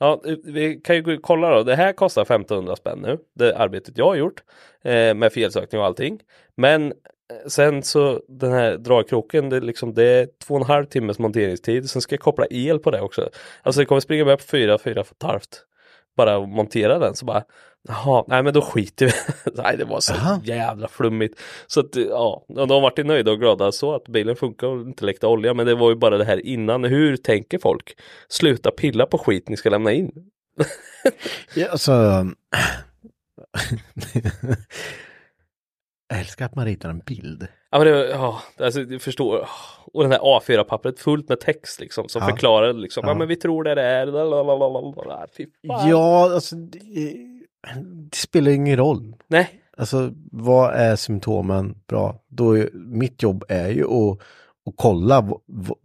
ja vi kan ju kolla då. Det här kostar 1500 spänn nu. Det arbetet jag har gjort. Eh, med felsökning och allting. Men eh, sen så den här dragkroken, det är liksom det är två och en halv timmes monteringstid. Sen ska jag koppla el på det också. Alltså det kommer springa med på fyra, fyra och ett halvt bara att montera den så bara Jaha, nej men då skiter vi. <laughs> Nej det var så Aha. jävla flummigt. Så att ja, och de vart ju nöjda och glada så att bilen funkar och inte läckte olja. Men det var ju bara det här innan, hur tänker folk? Sluta pilla på skit ni ska lämna in. <laughs> Ja, alltså... <clears throat> jag älskar att man ritar en bild. Ja men det, ja, alltså du förstår Och den här A4-pappret fullt med text liksom som Ja. förklarar liksom, ja. Ja. men vi tror det är det fan. Ja, alltså det, det spelar ingen roll. Nej, Alltså vad är symptomen bra? Då är, mitt jobb är ju att, att kolla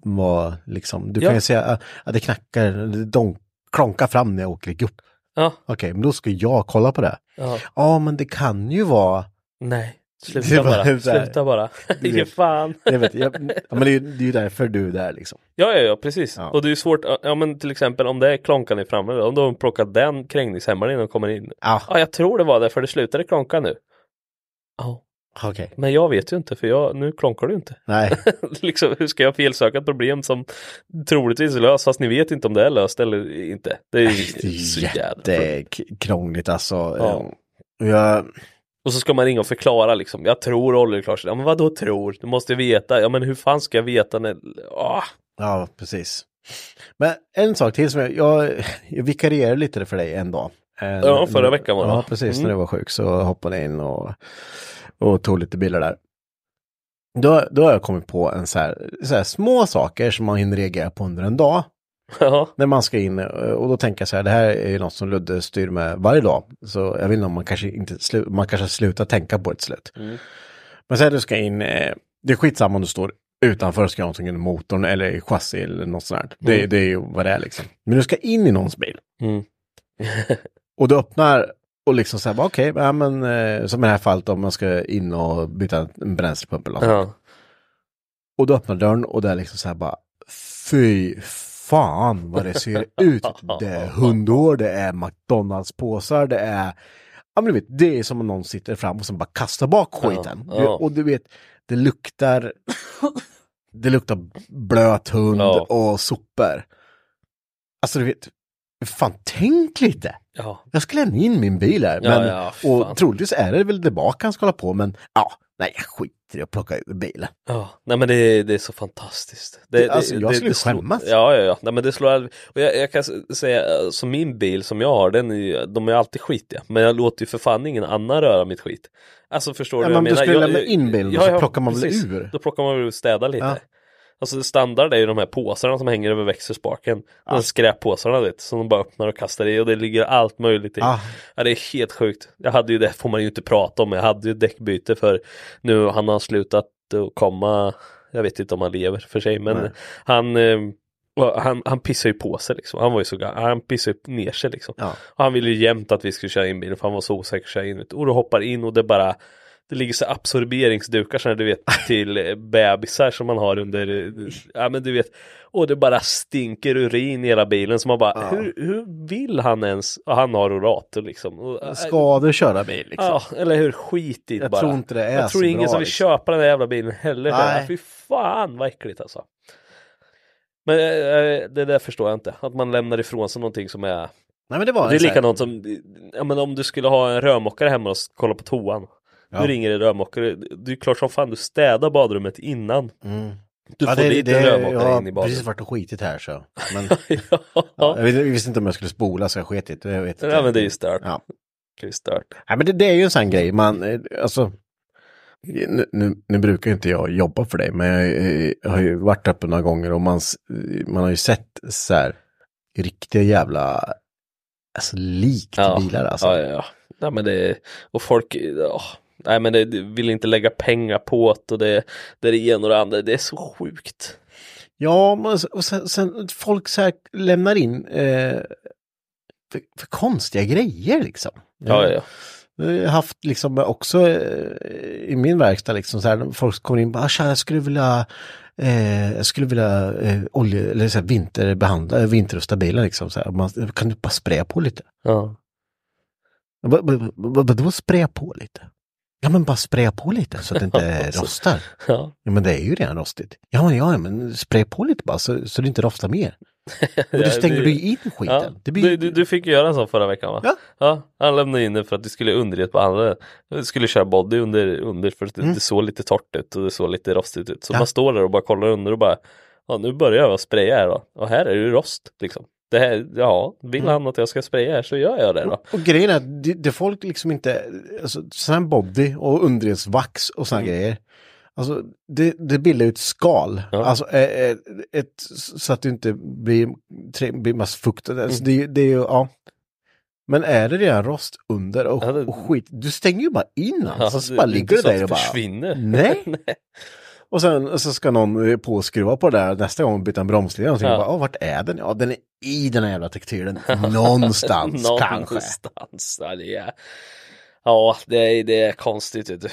vad, liksom, du Ja. kan ju säga att- att det knackar, de klonkar fram när jag åker i gupp. ja, Okej, men då ska jag kolla på det. ja, Ja, men det kan ju vara nej Sluta bara, sluta bara Ge fan Jag vet, jag, ja, men det, är, ju- det är ju därför du är där liksom. Ja, ja, ja, precis. Ja. Och det är svårt, ja men till exempel om det är klonkan i framme, om de plockat den krängningshämmaren innan de kommer in. Ja, Ja, jag tror det var det, för det slutade klonka nu. Ja, okej. men jag vet ju inte, för jag, nu klonkar du inte. Nej, <laughs> liksom, hur ska jag felsöka ett problem som troligtvis är löst, fast ni vet inte om det är löst eller inte. Det är ju det är jättekrångligt alltså. Ja. Jag, Och så ska man ringa och förklara liksom, jag tror oljeläckage. Ja men vad då tror? Du måste veta. Ja men hur fan ska jag veta när... Ah. Ja, precis. Men en sak till som jag, jag, jag vikarierade lite för dig en dag. Eh, Ja, förra veckan var det, Ja, precis. Mm. När du var sjuk så hoppade jag in och, och tog lite bilder där. Då, då har jag kommit på en så här, så här små saker som man hinner reagera på under en dag. Ja, När man ska in eh, och då tänker jag så här, det här är ju något som Ludde styr med varje dag. Så jag vet inte om man kanske inte slu, man kanske slutar tänka på ett slut. Mm. Men sen du ska in, eh, det är skitsamma om du står utanför ska ha någonting i motorn eller i chassi eller något sånt där. Det, Mm. det är ju vad det är liksom. Men du ska in i någons bil. Mm. <laughs> och du öppnar och liksom säger okej, ja, men eh, som i det här fallet om man ska in och byta en bränslepump eller något. ja. Och du öppnar dörren och det är liksom så här bara, fy fan vad det ser ut. <laughs> Det är hundår, det är McDonalds-påsar, det är, ja men du vet, det är som om någon sitter fram och som bara kastar bak Ja, skiten. ja. Och du vet, det luktar, <laughs> det luktar blöt hund Ja. och sopor. Alltså du vet, fan tänk lite. ja. Jag ska lämna in min bil här. Ja, men, ja, och troligtvis är det väl det bak han ska hålla på, men ja, nej jag i att plocka ur bilen. Ja, nej men det, det är så fantastiskt. Det- alltså, jag skulle slår- skämmas. Ja, ja, ja, nej men det slår aldrig. Och jag, jag kan säga, eh, som min bil som jag har, den är, de är alltid skitiga. Men jag låter ju för fan ingen annan röra mitt skit. Alltså förstår Ja, du men jag du menar? skulle Jag- lämna in bilen och så plockar man väl ur? Då plockar man väl ur och städar lite. Alltså standard är ju de här påsarna som hänger över växelspaken. De skräppåsarna vet, som de bara öppnar och kastar i och det ligger allt möjligt i. Ah. Ja, det är helt sjukt. Jag hade ju det, får man ju inte prata om, jag hade ju däckbyte för nu han har slutat att komma, jag vet inte om han lever för sig, men Nej. han, eh, han, han pissar ju på sig liksom. Han var ju så gammal, han pissar ju ner sig liksom. Ja. Han ville ju jämt att vi skulle köra in bilen för han var så osäker att köra in. Och då hoppar in och det bara det ligger så absorberingsdukar så här, du vet <laughs> till eh, bebisar som man har under, eh, ja men du vet, och det bara stinker urin i hela bilen så man bara, hur, hur vill han ens, och han har rollator liksom. Och, äh, Ska du köra bil liksom? Ja, eller hur, skit i det Jag bara. tror inte det är Jag tror så ingen bra, som vill liksom. köpa den där jävla bilen heller. Nej. Fy fan vad äckligt alltså. Men eh, det där förstår jag inte, att man lämnar ifrån sig någonting som är Nej men det var det är likadant som, ja men om du skulle ha en rörmokare hemma och kolla på toan. Ja. Du ringer en rörmokare, det är klart som fan du städar badrummet innan. Mm. Du Ja, får det, dit det, en rörmokare jag har in i precis badrummet. varit och skitit här så. Men, <laughs> ja, ja, jag, jag visste inte om jag skulle spola så jag sket i det. Jag vet inte. ja men det är ju stört. Ja. Det är stört. Nej, men det, det är ju en sån grej, man, eh, alltså, nu, nu, nu brukar inte jag jobba för dig, men jag, eh, jag har ju varit uppe några gånger och man, eh, man har ju sett så här riktiga jävla, alltså likt Ja. bilar alltså. Ja, ja, ja. Nej, men det, och folk, ja, nej men det, det vill inte lägga pengar på det och det, det är det ena och det andra, det är så sjukt. Ja, och sen, sen folk så här lämnar in eh, för, för konstiga grejer liksom. Ja, ja, ja. Jag har haft liksom också eh, i min verkstad liksom så här, folk kommer in och bara, "Tja, jag skulle vilja, eh, jag skulle vilja eh, olje, eller så här, vinterbehandla, eh, vinterrusta bilen liksom så här. Man, kan du bara spraya på lite? ja. Vad- vad- vad- Vadå spraya på lite? Ja men bara spraya på lite så att det inte <laughs> rostar. ja. Ja men det är ju redan rostigt. Ja men, ja, men spraya på lite bara så, så det inte rostar mer. <laughs> Och då stänger du in skiten. Ja, blir... du, du, du fick ju göra en sån förra veckan va? Ja. ja han lämnade in det för att du skulle underret på andra. Du skulle köra body under, under för att det, det såg lite torrt ut och det såg lite rostigt ut. Så Mm. Ja. man står där och bara kollar under och bara Ja nu börjar jag spraya här då. Och här är det rost liksom. Det här, ja, vill Mm. han att jag ska spraya här så gör jag det då. Och grejen är att det, det folk liksom inte, alltså här body och underredsvax och såna grejer. Alltså det, det bildar ju ett skal. Ja. Alltså eh, ett, så att det inte blir, blir massa fukt. Alltså, det, det är ju, ja. Men är det redan rost under och, Ja, det- och skit, du stänger ju bara in alltså. så det- bara det ligger så att där och bara. försvinner. Nej. <laughs> Och sen så ska någon eh, påskruva på det där nästa gång och byta en bromslinje och Ja. bara, "Åh, vart är den? Ja, den är i den här jävla tektyren. Någonstans <laughs> kanske. Någonstans. Ja, det är, ja det, är, det är konstigt. Vet du.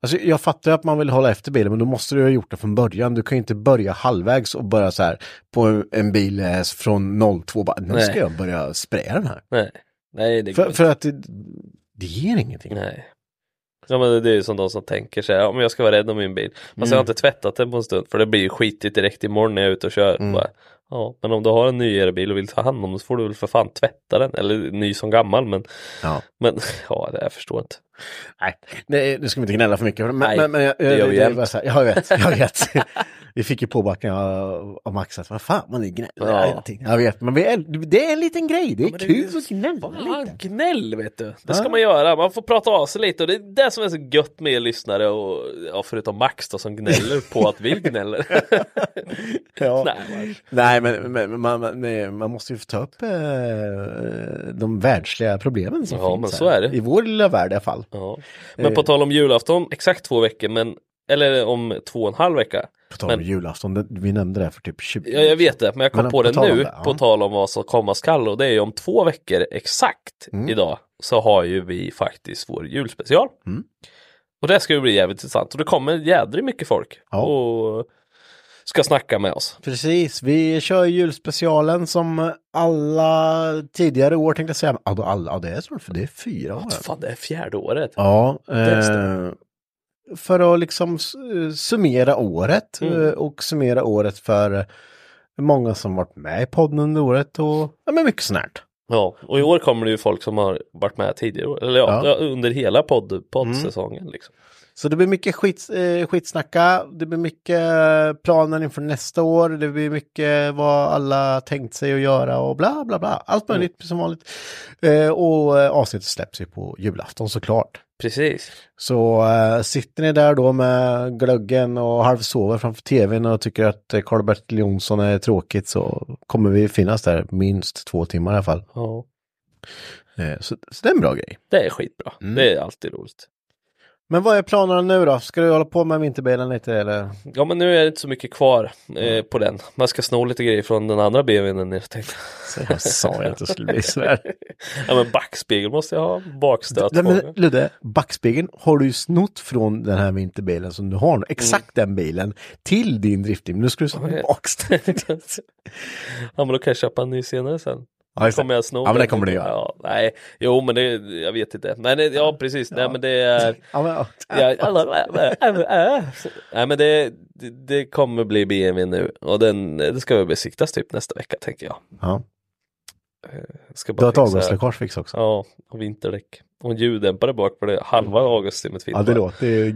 Alltså, jag fattar att man vill hålla efter bilen, men då måste du ha gjort det från början. Du kan ju inte börja halvvägs och börja så här på en, bil eh, från 02 bara, nu ska jag börja spraya den här. Nej, nej det går För, inte. för att det, det ger ingenting. Nej. Ja men det är ju som de som tänker sig, om jag ska vara rädd om min bil. Fast Mm. jag har inte tvättat den på en stund för det blir ju skitigt direkt imorgon när jag är ute och kör. Mm. Bara, ja, men om du har en nyare bil och vill ta hand om den så får du väl för fan tvätta den. Eller ny som gammal men, Ja. men <laughs> ja det jag förstår inte. Nej, nej, nu ska vi inte gnälla för mycket. Men, Nej, men, men jag, det gör vi jämt. här, Jag vet, jag vet. <laughs> vi fick ju påbackning av, av Max att vad fan man är gnäller Ja. Jag vet, men vi är, det är en liten grej. Det är men det är kul att gnälla lite. gnäll vet du. Det Ja. ska man göra. Man får prata av sig lite och det är det som är så gött med er lyssnare och ja, förutom Max då som gnäller på att vi gnäller. <laughs> Ja. <laughs> Nej, Nej, men, men man, man, man måste ju ta upp eh, de världsliga problemen som Ja, finns men här. så är det. I vår lilla värld i alla fall. Ja. Men på tal om julafton, exakt två veckor men eller om två och en halv vecka. På tal om Men- julafton, det, vi nämnde det här för typ 20 Ja, jag vet det, men jag kom Men på på det nu, det, ja. på tal om vad som komma skall och det är ju om två veckor exakt Mm. idag så har ju vi faktiskt vår julspecial. Mm. Och det ska ju bli jävligt intressant och det kommer jädrigt mycket folk Ja. och ska snacka med oss. Precis, vi kör julspecialen som alla tidigare år tänkte jag säga. Alla, ja, det är snart för det är fyra år. Fan, det är fjärde året. Ja, eh, för att liksom s- summera året Mm. eh, och summera året för eh, många som varit med i podden under året och ja, men mycket snärt. Ja, och i år kommer det ju folk som har varit med tidigare, eller ja, Ja. under hela podd, poddsäsongen liksom. Så det blir mycket skit, eh, skitsnacka, det blir mycket eh, planer inför nästa år, det blir mycket vad alla tänkt sig att göra och bla bla bla. Allt möjligt som vanligt. Eh, och eh, avsnittet släpps ju på julafton såklart. Precis. Så eh, sitter ni där då med glöggen och halvsover framför tvn och tycker att Karl-Bertil Jonsson är tråkigt så kommer vi finnas där minst två timmar i alla fall. Ja. Eh, så, så det är en bra grej. Det är skitbra. Mm. Det är alltid roligt. Men vad är planerna nu då? Ska du hålla på med vinterbilen lite eller? Ja men nu är det inte så mycket kvar eh, på den. Man ska sno lite grejer från den andra BMWn nere tänkte jag. Jag sa ju att det skulle bli så här. <laughs> Ja men backspegel måste jag ha, bakstöt Nej, men. Ludde, backspegeln har du ju snott från den här vinterbilen som du har nu. Exakt den bilen till din driftbil. Nu ska du snå Okej. bakstöt. ja men då kan jag köpa en ny senare sen. Ja, just det. Kommer jag sno Ja, men det kommer du göra. Ja, nej, jo men det, jag vet inte. Men det, ja precis, nej men det är <laughs> Ja, men, ja. Ja, Nej men det, det, det kommer bli BMW nu och den, det ska väl besiktas typ nästa vecka tänker jag. ja. jag ska Du har ett fixa- avgasläckage fix också. Ja, och vinterdäck. Och en ljuddämpare bak för det, halva avgassystemet Ja, det låter ju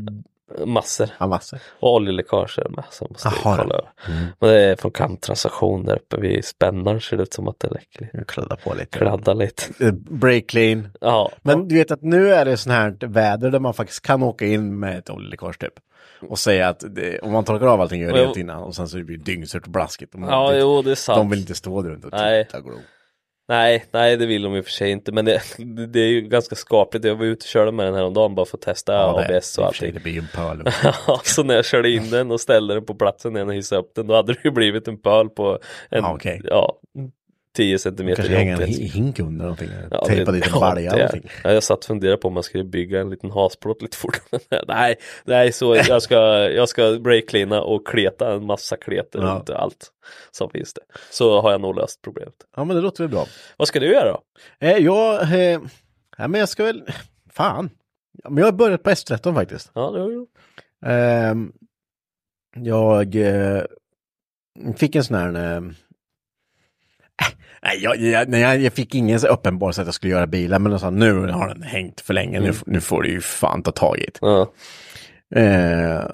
Massor. ja, massor. Och oljeläckage är det med, så måste vi Jaha, kolla ja. över. Mm. Men det är från kanttransaktion där uppe vid spännaren ser det ut som att det läcker lite. Jag kladdar på lite. Kladda lite. Eh, Break clean. Ja, Men du vet att nu är det sån här väder där man faktiskt kan åka in med ett oljeläckage typ. Och säga att det, om man torkar av allting gör rent innan och sen så blir det dyngsurt och blaskigt. Och ja det- jo det är sant. de vill inte stå där runt och titta och glo. Nej, nej det vill de i och för sig inte men det, <laughs> det är ju ganska skapligt. Jag var ute och körde med den här om dagen bara för att testa det- ABS och sig, allting. Det blir ju en pöl. <laughs> Ja, så när jag körde in den och ställde den på platsen igen och hissade upp den då hade det ju blivit en pöl på en, Ja, okej. ja, 10 centimeter Kanske hänga en hink under någonting. Ja, Tejpa dit en ja, balja eller någonting. Ja, jag satt och funderade på om man skulle bygga en liten hasplåt lite fortare. <laughs> nej, nej, så jag ska, jag ska breakcleana och kleta en massa kleter Ja. runt allt som finns det. Så har jag nog löst problemet. Ja men det låter väl bra. Vad ska du göra då? Eh, jag, eh, ja, men jag ska väl, fan. Ja, Men jag har börjat på S13 faktiskt. Ja, det har jag. Ehm, jag eh, fick en sån här... Nej, jag, jag, nej, jag, fick ingen så uppenbar så att jag skulle göra bilar, men jag sa nu har den hängt för länge, nu, nu får du ju fan ta tag i det. Ja, Eh,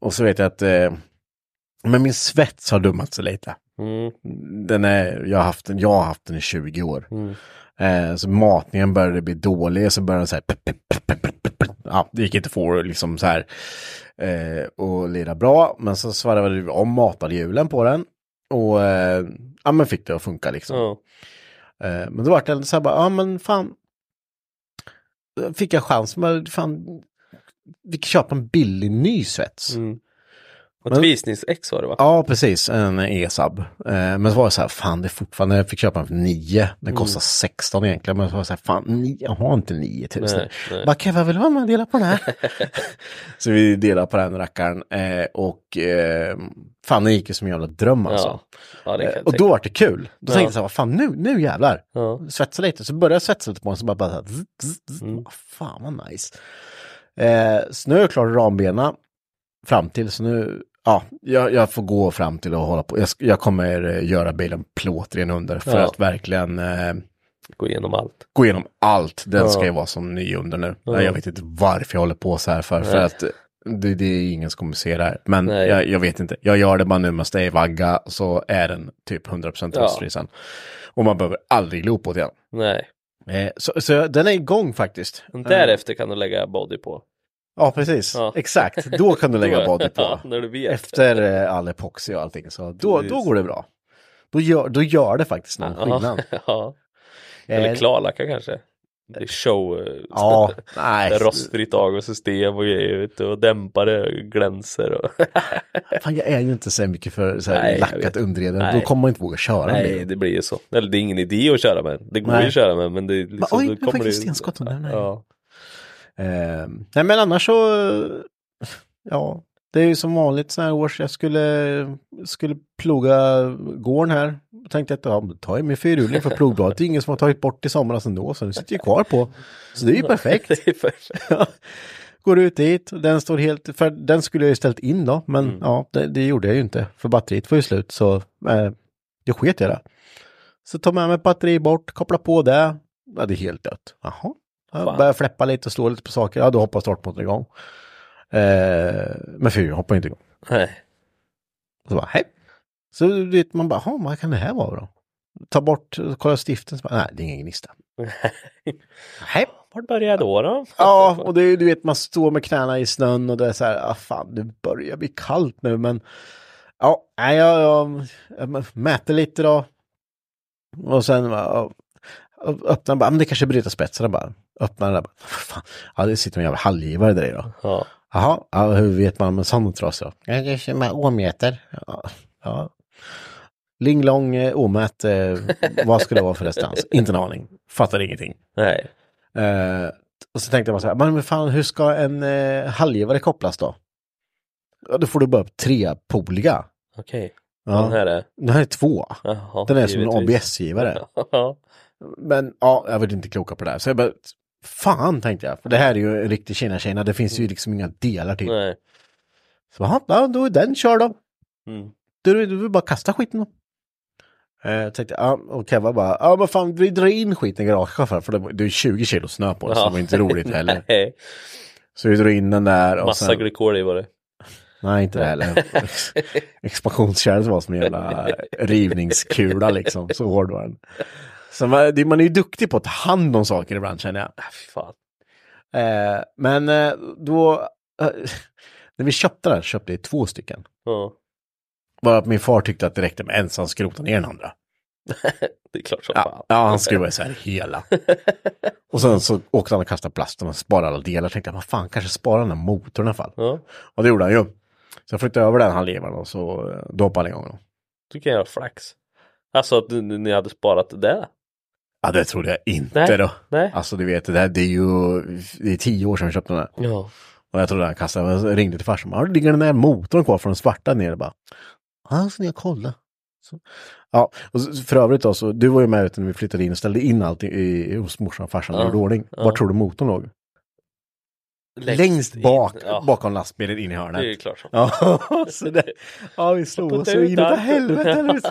och så vet jag att eh, men min svets har dummat sig lite. mm, Den är, jag, har haft den, jag har haft den i 20 år. mm. Eh, så matningen började bli dålig, så började den så här, pep, pep, pep, ja, det gick inte att få liksom så här eh, och lira bra, men så svarvade vi om matarhjulen på den och eh, ja, men fick det att funka liksom. ja, Eh, men då var det så här bara, ja men fan, fick jag chans, men fan, vi kan köpa en billig ny svets. mm. Ett visningsex var det va? Ja, precis. En E-sub. Eh, men så var det så här, fan det är fortfarande, jag fick köpa den för 9. Den kostar 16 egentligen. Men så var det så här, fan nio, jag har inte 9000. Nej, nej. Bara Keva, vill du vara med och dela på den här? <laughs> så vi delade på den rackaren. Eh, och eh, fan det gick ju som en jävla dröm alltså. Ja, ja och då var det kul. Då Ja. tänkte jag så här, vad fan nu, nu jävlar. Ja. Svetsa lite, så började jag svetsa lite på den så bara, bara så här, zzz, zzz. Mm. fan vad nice. Eh, så nu är jag klar rambena fram till, så nu, ja, jag, jag får gå fram till och hålla på. Jag, jag kommer eh, göra bilen plåtren under för Ja. att verkligen eh, Gå igenom allt. gå igenom allt. Den Ja. ska ju vara som ny under nu. Ja. Jag vet inte varför jag håller på så här för, för att det, det är ingen som kommer se det här. Men jag, jag vet inte. Jag gör det bara nu med stay-vagga så är den typ 100% Ja. rostfri sen. Och man behöver aldrig det igen. Nej, Eh, så, så den är igång faktiskt. men Eh, därefter kan du lägga body på. Ja, precis. Ja. Exakt. Då kan du lägga <laughs> body på. <laughs> Ja, när du vet. Efter eh, all epoxy och allting. Så då, Precis. då går det bra. Då gör, då gör det faktiskt någon skillnad. <laughs> ja. Eller Eh, klarlacka kanske. Det är show. eh, Ja, nej. Rostfritt avgassystem och grejer och dämpare glänser och Fan, jag är ju inte så mycket för så här Nej, lackat vet. underrede. Då Nej. kommer man inte våga köra Nej bil. det blir ju så. Eller det är ingen idé att köra med. Det går Nej. ju att köra med men det liksom, oj, då nu fick jag stenskott under den. Ja. Eh, nej men annars så, ja, det är ju som vanligt så här års. Jag skulle, skulle ploga gården här. Jag tänkte att ja, jag min fyrhjuling för plogbladet. Det är ingen som har tagit bort i somras ändå, så den sitter ju kvar på. Så det är ju perfekt. <laughs> det är perfekt. Går ut dit, den står helt, för den skulle jag ju ställt in då, men Mm. ja, det, det gjorde jag ju inte. För batteriet var ju slut, så eh, jag sket i det. Så tar med mig batteri bort, koppla på det. Ja, det är helt dött. Jaha. Fan. börjar fläppa lite och slå lite på saker. Ja, då hoppar startmotorn igång. Eh, men fyra hoppar inte igång. Nej. Och så bara, hej. Så du vet man bara, "Jaha, vad kan det här vara då? Ta bort, kolla stiften, så bara, nej, det är ingen gnista. <laughs> Hej. Var börjar jag då då? Ja, och det är du vet, man står med knäna i snön och det är så här, ah, fan, det börjar bli kallt nu, men ja, nej, jag, jag, jag mäter lite då. Och sen, ja, öppnar bara, men det kanske bryter spetsen. Bara öppnar den där. Fan, ja, det sitter en jävla halvgivare där i då. Ja. Jaha, ja, hur vet man om en sån trasa? Ja, det är med åmeter. Ja, ja. Linglong eh, åmät, eh, vad ska det vara för restans? <laughs> Inte en aning. Fattar ingenting. Nej. Eh, och så tänkte jag bara så här, men fan hur ska en eh, halvgivare kopplas då? Ja, då får du bara upp trepoliga. Okej. Ja. Den här är... Den här är två. Jaha, Den är som en. ABS-givare. <laughs> Ja. Men ja, jag var inte kloka på det här. Så jag bara, fan tänkte jag. För det här är ju en riktig Kina-Kina. Det finns ju liksom inga delar till. Nej. Så jaha, ja, då är den kör då. Mm. Du, du vill bara kasta skiten då. Eh, jag tänkte, ja, och Keva bara, ja men fan vi drar in skiten i garaget för, det, det är 20 kilo snö på det, så det var inte roligt heller. <laughs> Nej. Så vi drar in den där och Massa sen, glykol i var det. nej inte det heller. <laughs> Expansionskärlet var som en jävla rivningskula liksom, så hård var den. Så man, man är ju duktig på att ta hand om saker ibland känner jag. Äh, fy fan. Eh, men eh, då, eh, <laughs> när vi köpte den, köpte vi två stycken. Ja. Bara att min far tyckte att det räckte med en så han skrotade ner den andra. <laughs> Det är klart som fan. Ja, ja han skruvade isär hela. <laughs> och sen så åkte han och kastade plasten och sparade alla delar. Tänkte jag, vad fan, kanske spara den här motorn i alla fall. Ja. Och det gjorde han ju. Så jag flyttade över den halvlevaren och så eh, då hoppade han igång. Då. Du kan göra flax. Alltså att ni hade sparat det där. Ja, det trodde jag inte Nej. då. Nej. Alltså du vet, det, där, det är ju det är tio år sedan jag köpte den här. Ja. Och jag trodde han kastade, jag ringde till farsan. Har ligger den där motorn kvar från den svarta nere bara? Ja, så jag kolla. Så. Ja, och för övrigt då, så du var ju med ute när vi flyttade in och ställde in allt i, i, hos morsan och farsan Ja, gjorde ordning. ja. Var tror du motorn låg? Längst, in. bak, Ja. bakom lastbilen in i Det är hörnet. ju klart Ja, <laughs> så det, ja vi slog oss inåt allt. helvete. <laughs>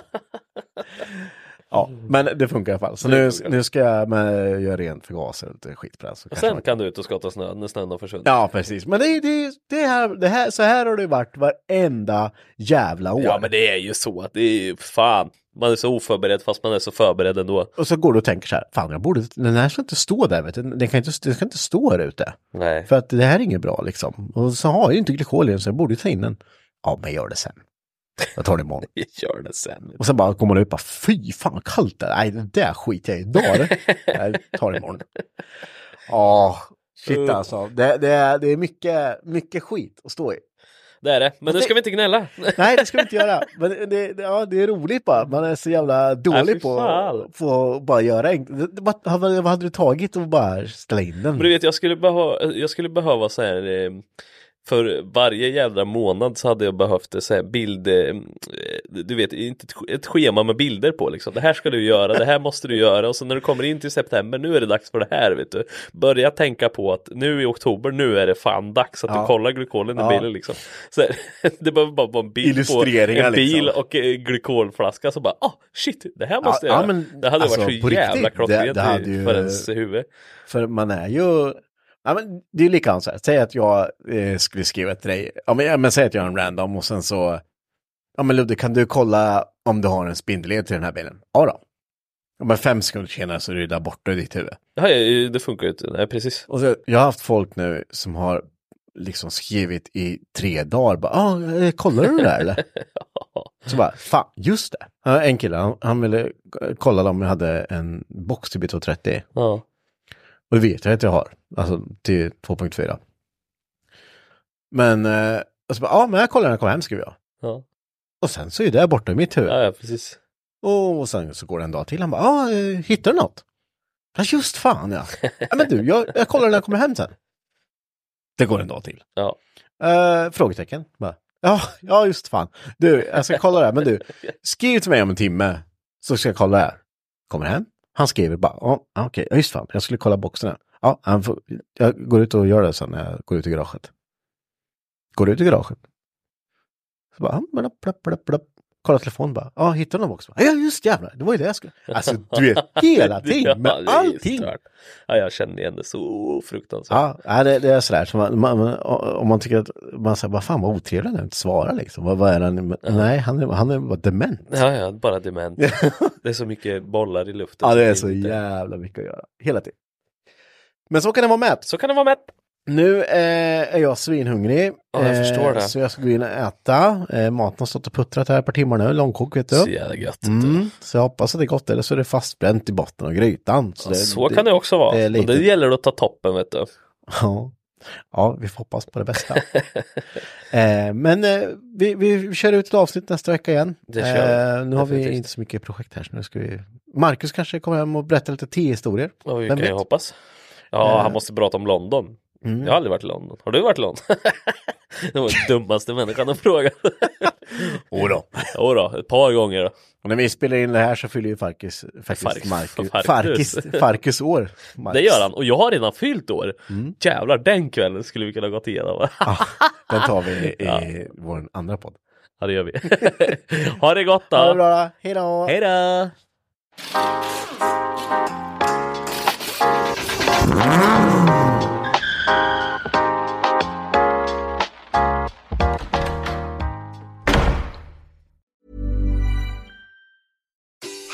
Ja, men det funkar i alla fall. Så nu, nu ska jag med, göra rent förgaser och lite skit på det. Så Och sen man- kan du ut och skotta snö när snön har försvunnit. Ja, precis. Men det, det, det, här, det här, så här har det varit varenda jävla år. Ja men det är ju så att det är ju fan. Man är så oförberedd fast man är så förberedd ändå. Och så går du och tänker så här, fan jag borde, den här ska inte stå där, vet du. Den, kan inte, den ska inte stå där ute. Nej. För att det här är inget bra liksom. Och så har jag ju inte glykol i den så jag borde ta in den. Ja, men gör det sen. Jag tar det imorgon. <laughs> Jag gör det sen. Och sen bara kommer man ut och bara, fy fan vad kallt det är. Nej, det där skiter jag i idag. det. <laughs> Nej, jag tar det imorgon. Ja, shit alltså. Det, det, är, det är mycket, mycket skit att stå i. Det är det. Men nu ska vi inte gnälla. <laughs> Nej, det ska vi inte göra. Men det, det, ja, det är roligt bara. Man är så jävla Nej, dålig fy på, på att bara göra enkelt. Det- vad hade du tagit och bara ställa in den? Men du vet, jag skulle, behöva, jag skulle behöva så här eh, för varje jävla månad så hade jag behövt så här bild, eh, du vet, inte ett, sch- ett schema med bilder på liksom. Det här ska du göra, det här måste du göra och så när du kommer in till september, nu är det dags för det här, vet du. Börja tänka på att nu i oktober, nu är det fan dags att Ja. du kollar glykolen i Ja. bilen liksom. Så här, <laughs> det behöver bara vara en bild på en bil liksom. och en glykolflaska så bara, ah shit, det här Ja, måste jag ja, göra. men det hade alltså, varit så på jävla klockrent i- ju- för ens huvud. För man är ju... Ja, men det är likadant så här. Säg att jag eh, skulle skriva till dig. Ja, men, ja, men säg att jag har en random och sen så... Ja, men Ludde, kan du kolla om du har en spindelled till den här bilen? Ja då. Ja, men fem sekunder senare så är det där borta i ditt huvud. Ja, ja, det funkar ju inte. Nej, precis. Och så, jag har haft folk nu som har liksom skrivit i tre dagar. Bara, ah, eh, kollar du det där eller? <laughs> Så bara, fan, just det. En kille, han, han ville eh, kolla om jag hade en box till B230. Ja. Och det vet jag att jag har. Alltså till 2.4. Men, eh, bara, ja men jag kollar när jag kommer hem skriver jag. Ja. Och sen så är det borta i mitt huvud. Ja, ja, precis. Och sen så går det en dag till. Han bara, ja, eh, hittar du något? Ja, just fan ja. ja men du, jag, jag kollar när jag kommer hem sen. Det går en dag till. Ja. Eh, frågetecken. Bara, ja, ja, just fan. Du, jag ska kolla det här, men du, skriv till mig om en timme så ska jag kolla det här. Kommer hem, han skriver bara, ja, oh, okej, okay. just fan, jag skulle kolla boxen här. Ja, han får, jag går ut och gör det sen när jag går ut i garaget. Går ut i garaget. Så bara, ja, blapp, blapp, blapp. Kolla telefonen bara, ja, hittar du någon box? Ja, just jävlar, det var ju det jag skulle. Alltså, du vet, <laughs> hela tiden, med Ja, allting. Ja, jag känner igen det så fruktansvärt. Ja, ja, det, det är sådär. Så man, man, om man tycker att man säger, vad fan vad otrevlig han är, inte svara liksom. Vad, vad är han? Nej, han är, han är bara dement. Ja, ja, bara dement. det är så mycket bollar i luften. Ja, det är så inte- jävla mycket att göra. Hela tiden. Men så kan det vara med. Så kan det vara mätt. Nu eh, är jag svinhungrig. Ja, jag förstår det. Så jag ska gå in och äta. Eh, maten har stått och puttrat här ett par timmar nu, långkok vet du. Så jävla gött. Mm, så jag hoppas att det är gott, eller så är det fastbränt i botten av grytan. Så, det, Så kan det också vara. det lite- det gäller att ta toppen vet du. Ja. ja, vi får hoppas på det bästa. <laughs> eh, men eh, vi, vi kör ut ett avsnitt nästa vecka igen. Det eh, nu har vi Definitivt. inte så mycket projekt här, så nu ska vi... Marcus kanske kommer hem och berättar lite tio-historier. Ja, vi Vem kan ju vet? hoppas. Ja, Eh. han måste prata om London. Mm. Jag har aldrig varit i London. Har du varit i London? det var den dummaste människan att fråga. <laughs> Jodå. Jodå, ett par gånger. då. Och när vi spelar in det här så fyller ju Farkis, faktiskt Marcus, Farkus. Farkis, Farkus år. Marcus. Det gör han. Och jag har redan fyllt år. Mm. Jävlar, den kvällen skulle vi kunna gått igenom. <laughs> Ah, den tar vi i Ja. vår andra podd. ja, det gör vi. <laughs> ha det gott då. Ha det bra då. Hej då! Hej då!